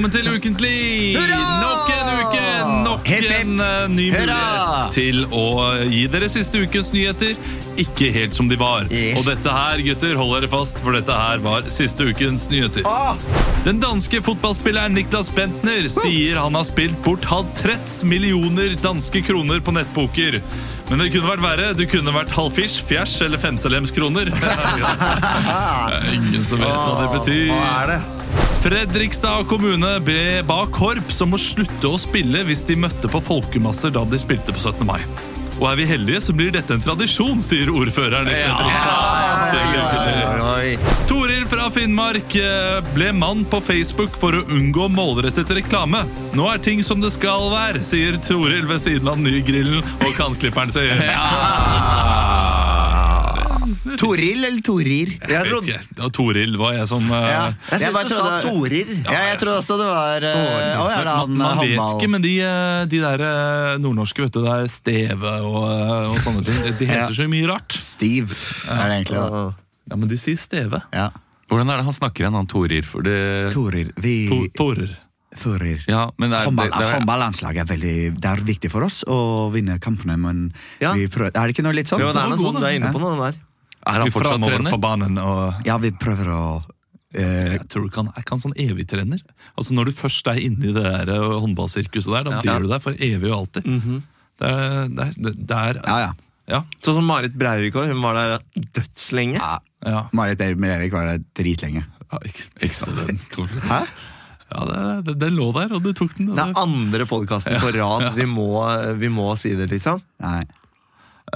Velkommen til Ukentlig! Hurra! Nok en uke, nok hip, hip. en uh, ny Hurra! mulighet til å gi dere siste ukens nyheter. Ikke helt som de var. Yes. Og dette her, gutter, hold dere fast, for dette her var siste ukens nyheter. Den danske fotballspilleren Niklas Bentner sier han har spilt bort halv 30 millioner danske kroner på nettpoker. Men det kunne vært verre. Du kunne vært halvfish, fjers eller femselemskroner. Er Ingen som vet hva det betyr. Hva er det? Fredrikstad kommune ba korps om å slutte å spille hvis de møtte på folkemasser da de spilte på 17. mai. Og er vi heldige, så blir dette en tradisjon, sier ordføreren i Fredrikstad. Toril fra Finnmark eh, ble mann på Facebook for å unngå målrettet reklame. Nå er ting som det skal være, sier Toril ved siden av nygrillen og kantklipperen sin. Toril eller Torir? Jeg vet ikke. Det var Toril var jeg som eh, Ja. Jeg syns bare du sa trodde- Torir. Ja, jeg trodde også det var uh, Å, ja, det er han man, man vet ikke, men de, eh, de der eh, nordnorske, vet du, det er Steve og, eh, og sånne ting. De heter Ja. så mye rart. Steve er det egentlig. da. Ja, men de sier Steve. Ja. Hvordan er det han snakker igjen, han Torir? For det, Torir. Vi To, Torer. Torir. ja, men det er, Håndball, det, det er, Håndballandslaget er veldig Det er viktig for oss å vinne kampene, men Ja. vi prøver, er det ikke noe litt sånn? Jo, det er noe sånn du er inne Ja. nå, den der. Er han Vi fortsatt trener? på banen og Ja, vi prøver å eh, Jeg tror du han er ikke han sånn evig trener? Altså Når du først er inne i det der eh, håndballsirkuset der, da Ja. blir du der for evig og alltid. det, er, det, er, det, er Ja, ja. ja. Sånn som Marit Breivik var. hun var der dødslenge. ja. ja. Marit Breivik var der dritlenge. ja ikke, ikke Hæ? ja, det, det, den lå der, og du tok den. Det er andre podkasten på rad. Vi må, vi må si det, liksom. Nei.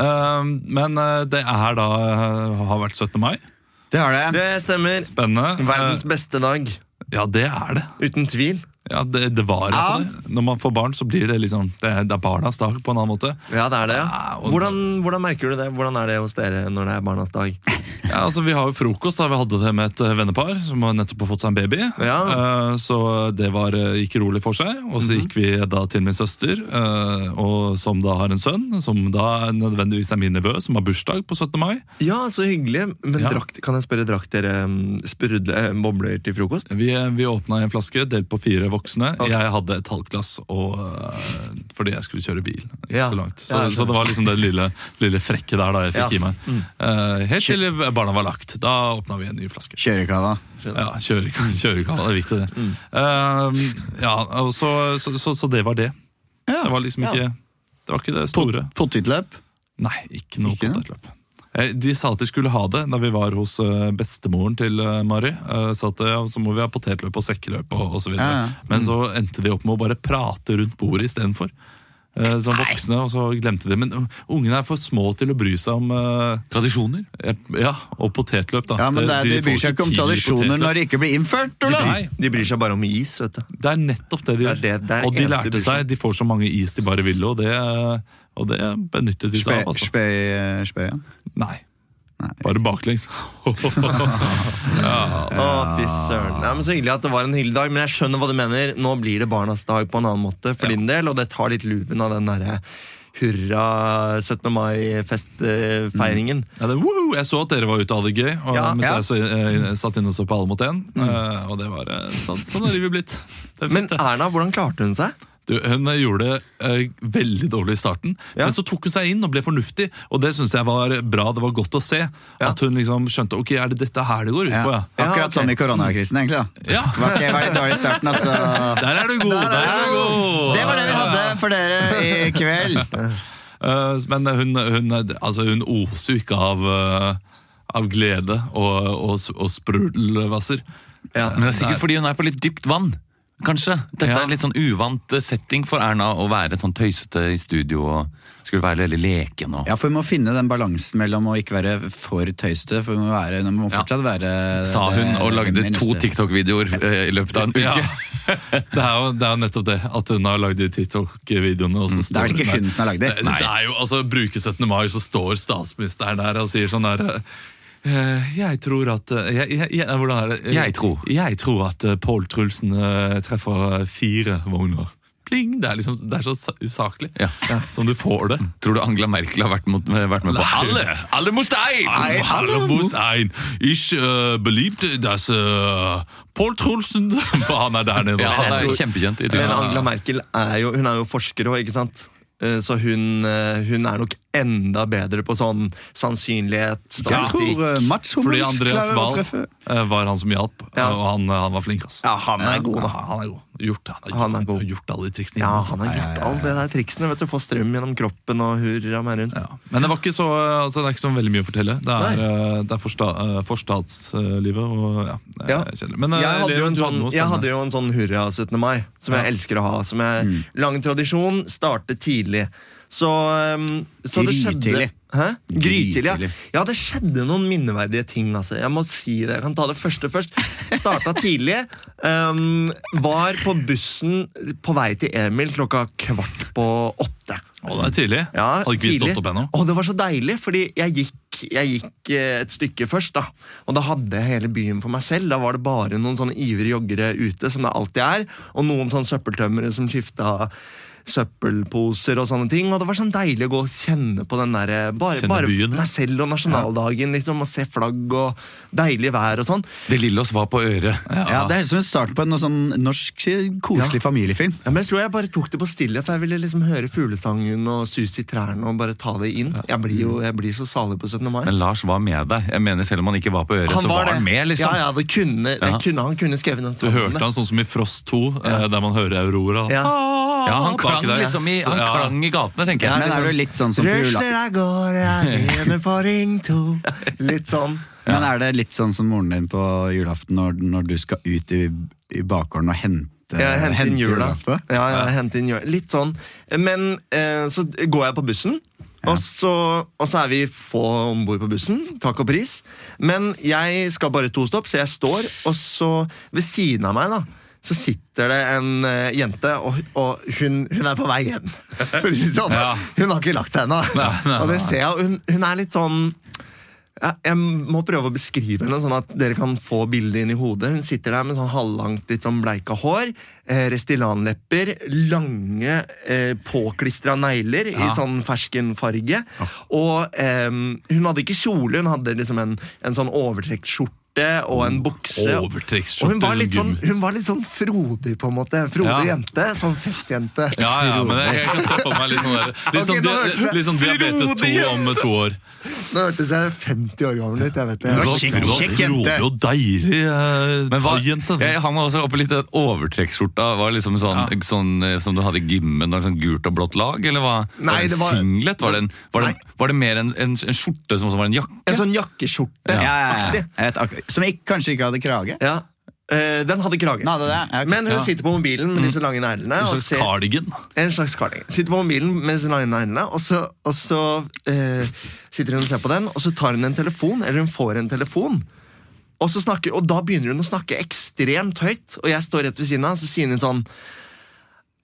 Eh, men eh, det er da eh, har vært 17. mai. Det har det. Det stemmer. Spennende. Verdens beste dag. Eh, ja, det er det. Uten tvil. Ja, det, det var ja. det. Når man får barn, så blir det liksom Det det er barnas dag på en annen måte. Ja, det er det. Ja, ja. og- Hvordan, hvordan merker du det? Hvordan er det hos dere når det er barnas dag? Ja, altså Vi har jo frokost. da Vi hadde det med et eh, vennepar som nettopp har fått seg en baby. Ja. Uh, Så det var, eh, gikk rolig for seg. Og så gikk vi da til min søster, uh, og som da har en sønn, som da nødvendigvis er min nevø, som har bursdag på 17. mai. Ja, så hyggelig. Men Ja. drakk, kan jeg spørre, drakk dere um, sprudle bobler til frokost? Vi, vi åpna en flaske, delt på fire voksne. Ok. Jeg hadde et halvt glass og, eh, fordi jeg skulle kjøre bil. Ikke Ja. så langt. Så, Ja, så det var liksom det lille, lille frekke der da jeg fikk Ja. i meg. Uh, helt til barna var lagt. Da åpna vi en ny flaske. Kjørekava. Ja, kjørekava, kjørekall. Det er viktig, det. Eh, ja, og så, så, så, det var det. Det var liksom ikke Det var ikke det store. Potetløp. Nei, Ikke noe? potetløp. Eh, De sa at de skulle ha det da vi var hos eh, bestemoren til eh, Mari. Sa at ja, så må vi ha potetløp og sekkeløp og osv. Ja, ja. Men så endte de opp med å bare prate rundt bordet istedenfor. Uh, som voksne, og så glemte de Men uh, ungene er for små til å bry seg om uh, Tradisjoner? eh, Ja, og potetløp, da. Ja, men det, De, de bryr seg ikke om tradisjoner når det ikke blir innført, de, Nei, De bryr seg bare om is, vet du. Det er nettopp det de gjør. det- det og de de lærte seg De får så mange is de bare ville, og det, og det benyttet de seg av. Altså. Spe, spe, ja. Nei. Bare baklengs. Å, fy søren. Nei, men Så hyggelig at det var en hyggelig dag, men jeg skjønner hva du mener. Nå blir det barnas dag på en annen måte for Ja. din del, og det tar litt luven av den derre hurra 17. mai-festfeiringen. Ja, det, woo! Jeg så at dere var ute og hadde det gøy, og, Ja, mens ja. jeg så, eh, satt inne og så på Alle mot én. eh, og det var eh, sånn, sånn er livet blitt. Det er Men. Erna, hvordan klarte hun seg? Du, hun eh, gjorde det eh, veldig dårlig i starten, Ja. men så tok hun seg inn og ble fornuftig. Og det syns jeg var bra. Det var godt å se. Ja. At hun liksom skjønte ok, er det dette her det går ut Ja. på. ja? Akkurat Ja, ok. som i koronakrisen, egentlig. da Ja. Det var ikke veldig dårlig i starten, altså. Der er du god! Der er du god! Det var det vi hadde for dere i kveld. Eh, men hun, hun, altså hun oser jo ikke av, av glede og, og, og sprudelvasser. Ja. Men det er sikkert fordi hun er på litt dypt vann. Kanskje. Dette Ja. er en litt sånn uvant eh, setting for Erna å være sånn tøysete i studio og skulle være veldig leken. Og. Ja, for Vi må finne den balansen mellom å ikke være for tøysete, for vi må, være, vi må Ja. fortsatt være Sa hun det- og lagde to. TikTok-videoer eh, i løpet av en uke. Ja. Det er jo det er nettopp det, at hun har lagd de TikTok-videoene. Mm, Det er vel ikke hun som har lagd det? Det, det er jo, altså, Bruker 17. mai, så står statsministeren der og sier sånn der Jeg tror at eh, jeg, jeg, jeg, Hvordan er det? Jeg tror. Jeg tror at eh, Pål Trulsen eh, treffer fire vogner. pling! Det er, liksom, det er så sa- usaklig Ja. som du får det. Tror du Angela Merkel har vært, mot, vært med på alle? Alle muss ein! Nei, alle muss ein. Ich uh, beliebte das uh, Paul Trulsen han er der nede. Ja, han er kjempekjent Men Angela Merkel er jo, hun er jo forsker òg, ikke sant? Eh, Så hun, eh, hun er nok enda bedre på sånn sannsynlighet, statistikk. tror eh, Fordi Andreas Wahl eh, var han som hjalp, Ja. og han, han var flink. Altså. Ja, han er god, da. Han er god. Gjort, han, har Han er gjort, god. gjort alle de triksene. Ja, han har gjort alle de der triksene. vet du, Få strøm gjennom kroppen og hurra meg rundt. Ja. Men det var ikke så, altså, det er ikke så veldig mye å fortelle. Det er, eh, det er forsta, eh, forstatslivet og ja, er Ja. kjedelig. Men, eh, Jeg hadde, jo en sånn, jeg hadde jo en sånn hurra 17. mai, som jeg elsker å ha. Som er lang tradisjon, starte tidlig. Så, um, så det skjedde Hæ? Grytidlig, ja. Ja. det skjedde noen minneverdige ting. Altså. Jeg må si det, jeg kan ta det første først. Starta tidlig. Um, var på bussen på vei til Emil klokka kvart på åtte. Å, det er tidlig. Ja, Hadde ikke vi stått opp ennå. Og det var så deilig, fordi jeg gikk, jeg gikk eh, et stykke først. da Og da hadde jeg hele byen for meg selv. Da var det bare noen sånne ivrige joggere ute, som det alltid er. Og noen sånne søppeltømmere som skifta søppelposer og sånne ting. Og det var sånn deilig å gå og kjenne på den der Bare, bare byen, meg selv og nasjonaldagen, liksom. Og se flagg og deilig vær og sånn. Det lille oss var på øret. Ja, Det høres ut som en start på en sånn norsk koselig familiefilm. Ja, men jeg tror jeg bare tok det på stille, for jeg ville liksom høre fuglesangen og sus i trærne og bare ta det inn. Jeg blir jo jeg blir så salig på 17. mai. Men Lars var med deg. Jeg mener Selv om han ikke var på øret, så var han med. liksom. Ja, ja, det kunne, det kunne, Han kunne skrevet den Du hørte han sånn som i Frost 2, eh, der man hører Aurora. Ja. Ja, Han baki klang der. liksom i, han Ja. klang i gatene, tenker jeg. Men er du litt sånn som. Røsler av gårde alene på Ring 2. Litt sånn. Men er det litt sånn som moren din på julaften når, når du skal ut i, i bakgården og hente, ja, hente inn jula. Ja, ja, hente inn jula. Litt sånn. Men eh, så går jeg på bussen. Og så, og så er vi få om bord på bussen. Takk og pris. Men jeg skal bare to stopp, så jeg står, og så ved siden av meg da så sitter det en uh, jente, og, og hun, hun er på vei hjem. Sånn. Ja. Hun har ikke lagt seg ennå. Og det ser jeg, hun, hun er litt sånn ja, jeg må prøve å beskrive henne, sånn at dere kan få bildet inn i hodet. Hun sitter der med sånn halvlangt, litt sånn bleika hår, eh, Restylane-lepper, lange, eh, påklistra negler i sånn ferskenfarge. Og eh, hun hadde ikke kjole, hun hadde liksom en, en sånn overtrekkskjorte og en bukse. Og hun var, litt sånn hun var litt sånn frodig, på en måte. Frodig Ja. jente. Sånn festjente. Ja, ja, men jeg, jeg kan se for meg litt sånn, der, litt sånn, dia- litt sånn diabetes 2 om to år. Nå hørtes jeg 50 år gammel ut. jeg vet det. kjekk- kjekk jente. frodig og deilig eh, Men hva, thaijente. jeg var også oppe litt den overtrekkskjorta. Var det liksom sånn, Ja. sånn eh, som du hadde i gymmen, da, sånn gult og blått lag? Eller var, Nei, var det en singlet? Var det, en, var, det, var det mer en, en, en skjorte som også var en jakke? En sånn jakkeskjorte. Ja, ja, ja. ja. Jeg vet akkurat- Som ikke, kanskje ikke hadde krage? Ja, Uh, Den hadde krage. Den det det, Okay. Men hun Ja. sitter på mobilen med disse lange neglene. En slags ser- cardigan. En slags cardigan. Sitter på mobilen med disse lange neglene, og så, og så uh, sitter hun og ser på den, og så tar hun en telefon, eller hun får en telefon. Og, så snakker, og da begynner hun å snakke ekstremt høyt, og jeg står rett ved siden av, så sier hun sånn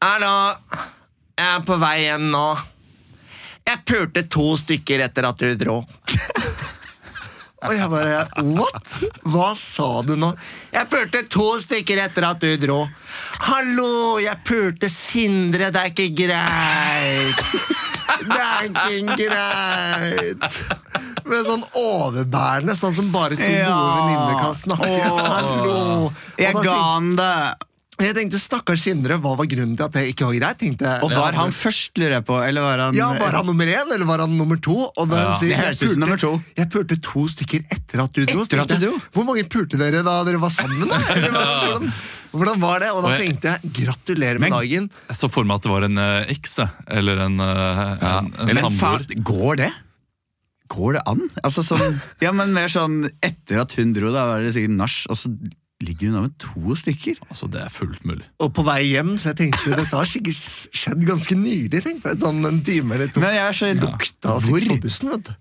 Hallo, jeg er på vei hjem nå. Jeg pulte to stykker etter at du dro. Og jeg bare What? Hva sa du nå? Jeg pulte to stykker etter at du dro. Hallo, jeg pulte Sindre. Det er ikke greit. Det er ikke greit. Med sånn overbærende, sånn som bare to Ja. gode venninner kan snakke. Hallo. Jeg ga han det! Jeg tenkte, Stakkars Sindre, hva var grunnen til at det ikke var greit? tenkte jeg. Og var han først, lurer jeg på? Eller var han Ja, Var han nummer én, eller var han nummer to? Og da Ja. sier, jeg høres pulte- nummer to. Jeg pulte to stykker etter at du dro. Etter at du dro? Hvor mange pulte dere da dere var sammen? da? Eller hvordan, hvordan var det? Og da tenkte jeg gratulerer med dagen. Jeg så for meg at det var en eh, eks, jeg. eller en, ja. en, en en samboer. går det? Går det an? Altså sånn, ja, men mer sånn Etter at hun dro, da var det sikkert nach, og så ligger hun av med to stykker. Altså, det er fullt mulig. Og på vei hjem, så jeg tenkte dette har sikkert skjedd ganske nylig. tenkte jeg, Sånn en time eller to. Men jeg er så Lukta sex på bussen, vet du.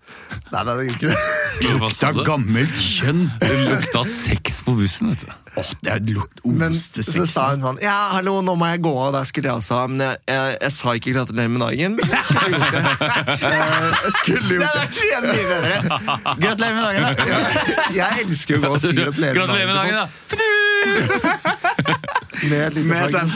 Nei, nei, det er ikke det. Lukta gammelt kjønn. Det lukta sex på bussen, vet du. Åh, det er lukt Men så sa hun sånn Ja, hallo, nå må jeg gå av. Der skulle jeg også ha Men jeg, jeg, jeg sa ikke gratulerer med dagen. Men jeg skulle gjort det. Eh, Jeg skulle gjort det. Det er mye bedre. Gratulerer med dagen, da. Jeg, jeg elsker å gå og si Gratulerer med dagen, da! Med et lite Med sånn-.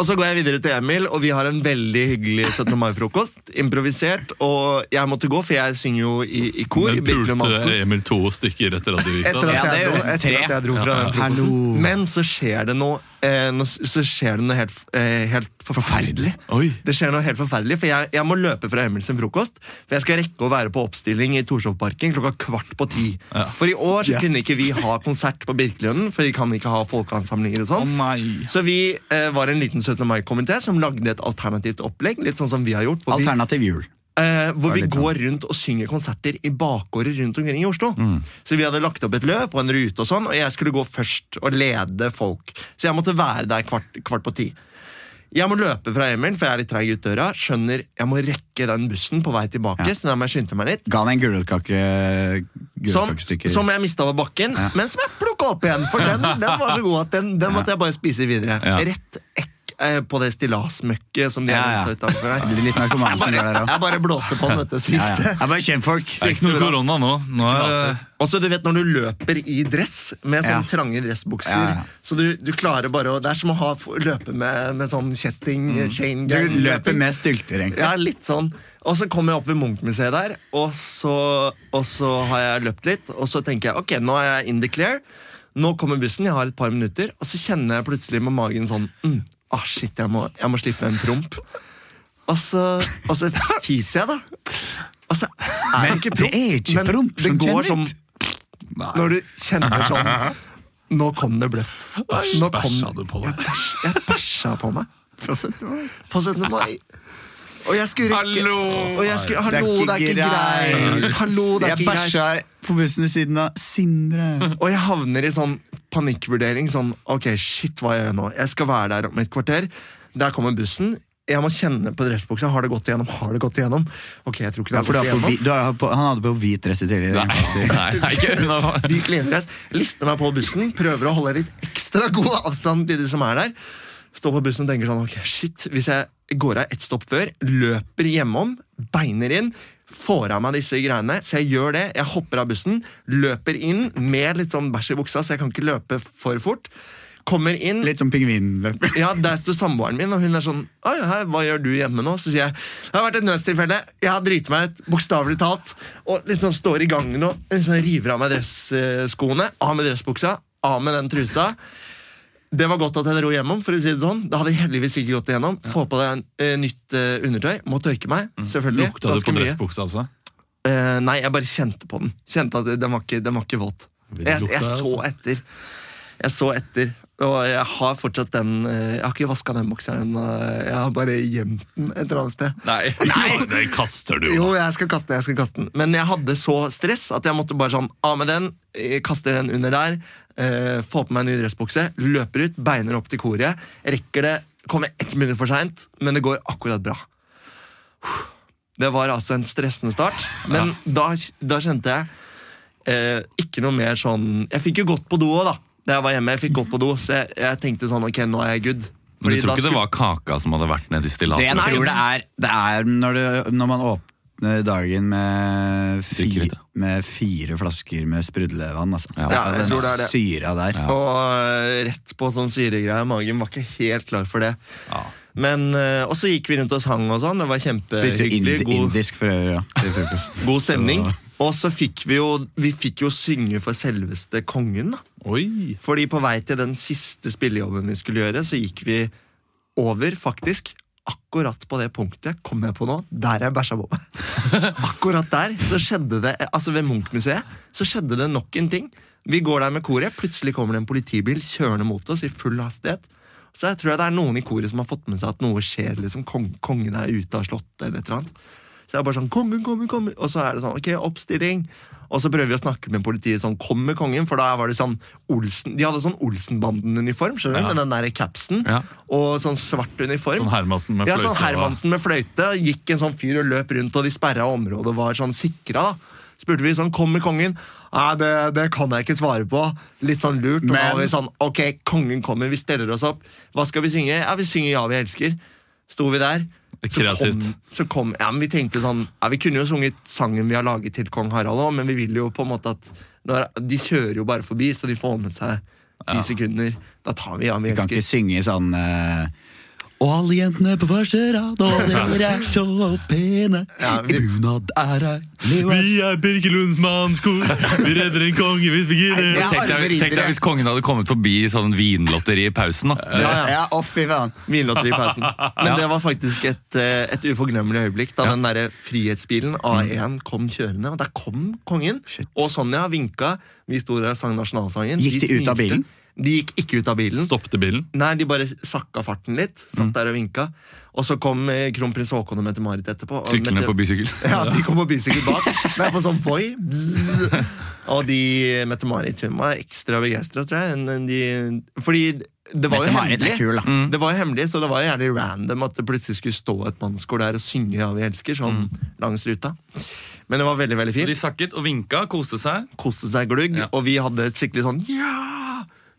Og så går jeg videre til Emil, og vi har en veldig hyggelig 17. mai-frokost. Improvisert. Og jeg måtte gå, for jeg synger jo i, i kor. i Men Birkelund pulte Mannskor. Emil to stykker etter at du gikk Etter da? at, Ja, det jeg, er jo etter tre. at jeg dro fra den Hallo. frokosten. Men så skjer det noe Så skjer det noe helt, eh, helt forferdelig. Oi. Det skjer noe helt forferdelig, for jeg, jeg må løpe fra Emil sin frokost. For jeg skal rekke å være på oppstilling i Torshovparken klokka kvart på ti. Ja. For i år så kunne ikke vi ha konsert på Birkelønnen, for vi kan ikke ha folkeansamlinger og sånn. oh, Så vi eh, var en liten 17. mai-komité som lagde et alternativt opplegg. Litt sånn som vi har gjort. Alternativ jul. Eh, hvor vi sånn. går rundt og synger konserter i bakgårder rundt omkring i Oslo. Mm. Så vi hadde lagt opp et løp og en rute, og sånn Og jeg skulle gå først og lede folk. Så jeg måtte være der kvart, kvart på ti. Jeg må løpe fra Emil, for jeg er litt treig ut døra. Skjønner jeg må rekke den bussen på vei tilbake. Ja. Så da må jeg skynde meg litt Ga han en gulrotkake som, som jeg mista over bakken, men som jeg plukka opp igjen. For den, den var så god at den, den måtte jeg bare spise videre. Ja. Rett ekk eh, på det stillasmøkket som de Ja, har ja. utafor her. Det litt narkomane som Jeg bare blåste på den, vet du. Sykte. Ja, ja. Jeg Det bare kjentfolk. Det er ikke noe korona nå. Nå er Også, Og så du vet Når du løper i dress med sånne Ja. trange dressbukser Ja, ja. Så du, du klarer bare å Det er som å ha, løpe med, med sånn kjetting, chain gang. Du løper med stylter, egentlig. Ja, litt sånn. Og så kommer jeg opp ved Munch-museet der, og så, og så har jeg løpt litt. Og så tenker jeg ok, nå er jeg in the clear. Nå kommer bussen, jeg har et par minutter, og så kjenner jeg plutselig med magen sånn mm, ah, Shit, jeg må, jeg må slippe en promp. Og så, og så fiser jeg, da. Og så er det ikke promp. det er ikke men promp det går som. Når du kjenner sånn Nå kom det bløtt. Nå kom- du på deg? Jeg bæsj- bæsja på meg. På 17. mai. Og jeg skulle rekke Hallo! og jeg skulle, Hallo, det er ikke greit! Hallo, det er ikke greit. Jeg bæsja på bussen ved siden av Sindre. Og jeg havner i sånn panikkvurdering. Sånn, ok, shit, hva gjør jeg nå? Jeg skal være der om et kvarter. Der kommer bussen. Jeg må kjenne på dressbuksa. Har det gått igjennom? Har det gått igjennom? Ok, jeg tror ikke det har gått på, igjennom. du har på, han hadde på hvit dress i tidligere. Nei, nei, nei, ikke nå. Hvit lindress. Lister meg på bussen, prøver å holde litt ekstra god avstand til de som er der. Står på bussen og tenker sånn, ok, shit, hvis jeg går av ett stopp før, løper hjemom, beiner inn, får av meg disse greiene, så jeg gjør det, jeg hopper av bussen, løper inn med litt sånn bæsj i buksa, så jeg kan ikke løpe for fort. Kommer inn, Litt som pingvinløp. ja, Der står samboeren min, og hun er sånn Oi, hei, hva gjør du hjemme nå? Så sier jeg det har vært et nødstilfelle. Jeg har driti meg ut, bokstavelig talt. Og liksom står i gangen og liksom river av meg dresskoene. Av med dressbuksa, av med den trusa. Det var godt at jeg dro hjemom. for å si Det sånn Det hadde heldigvis ikke gått igjennom. Få på deg eh, nytt uh, undertøy. Må tørke meg. selvfølgelig Lukta du på dressbuksa, altså? Uh, nei, jeg bare kjente på den. Kjente at Den var ikke, den var ikke våt. Jeg, jeg så altså. etter. Jeg så etter. Og jeg har fortsatt den eh, Jeg har ikke vaska den bokseren. Jeg har bare gjemt den et eller annet sted. Nei. Nei, den kaster du jo. Jeg skal kaste den, jeg skal kaste den. Men jeg hadde så stress at jeg måtte bare sånn av med den, eh, kaster den under der, eh, få på meg en ny dressbukse, løper ut, beiner opp til koret. Rekker det, kommer ett minutt for seint, men det går akkurat bra. Det var altså en stressende start, men da, da kjente jeg eh, ikke noe mer sånn Jeg fikk jo gått på do òg, da. Da jeg var hjemme, jeg fikk gått på do, så jeg, jeg tenkte sånn Ok, nå er jeg good. Men du tror ikke ikke det var kaka som hadde vært nedi Det jeg tror det er, det er når, det, når man åpner dagen med, fi, litt, ja. med fire flasker med sprudlevann. Altså. Ja. Ja, den det det. syra der. Ja. Og øh, rett på sånn syregreie. Magen var ikke helt klar for det. Ja. Men, øh, Og så gikk vi rundt og sang og sånn. Det var kjempehyggelig. ind, God, indisk for øvrig, ja. God stemning. Og så fikk vi jo Vi fikk jo synge for selveste kongen. da Oi! Fordi på vei til den siste spillejobben vi skulle gjøre, så gikk vi over, faktisk. Akkurat på det punktet kom jeg på nå, der jeg bæsja på meg. Akkurat der så skjedde det Altså ved Munch-museet så skjedde det nok en ting. Vi går der med koret, plutselig kommer det en politibil kjørende mot oss i full hastighet. Så jeg tror jeg det er noen i koret som har fått med seg at noe skjer. liksom Kong, Kongen er ute av slottet eller et eller annet. Så jeg bare sånn, kongen, kongen, kongen Og så er det sånn, ok, oppstilling. Og så prøver vi å snakke med politiet sånn, kom med kongen. For da var det sånn Olsen De hadde sånn Olsenbanden-uniform, skjønner du? Ja. Med den der capsen. Ja. Og sånn svart uniform. Sånn Hermansen med fløyte. ja, sånn Hermansen med fløyte. Gikk en sånn fyr og løp rundt Og de sperra området og var sånn sikra da. Spurte vi sånn, kom med kongen. Nei, det, det kan jeg ikke svare på. Litt sånn lurt. Og da var vi sånn, ok, kongen kommer, vi steller oss opp. Hva skal vi synge? Ja, vi synger Ja, vi elsker. Sto vi der så kom, så kom, ja, men vi tenkte sånn ja, Vi kunne jo sunget sangen vi har laget til kong Harald òg, Men vi vil jo på en måte at når, De kjører jo bare forbi Så de får med seg 10 sekunder. Da tar vi Ja, vi Vi kan ikke synge sånn eh, Og alle jentene på første rad, og dere er så pene. Ja, vi- Bunad er ei Vi er Birkelunds mannskor, vi redder en konge hvis vi gidder. Tenk deg, tenk deg hvis kongen hadde kommet forbi sånn vinlotteri i pausen. da. Ja, ja. Ja, fy faen. Vinlotteri i pausen. Men det var faktisk et, eh, et uforglemmelig øyeblikk da Ja. den der Frihetsbilen A1 kom kjørende. Og der kom kongen. Og Sonja vinka. Vi sto der og sang nasjonalsangen. Gikk de ut av bilen? De gikk ikke ut av bilen. Stoppte bilen. Nei, de bare sakka farten litt. Satt der og vinka. Og så kom eh, kronprins Haakon og Mette-Marit etterpå. Syklende Mette- på bysykkel. Ja, de kom på bysykkel bak. Men på sånn Voi. Og de Mette-Marit hun var ekstra begeistra, tror jeg. enn De, fordi det var jo hemmelig. kul. Mm. Det var jo hemmelig, så det var jo gjerne random at det plutselig skulle stå et mannskor der og synge 'Ja, vi elsker' sånn langs ruta. Men det var veldig veldig fint. De sakket og vinka, koste seg. Koste seg glugg, Ja. og vi hadde et skikkelig sånn 'ja!'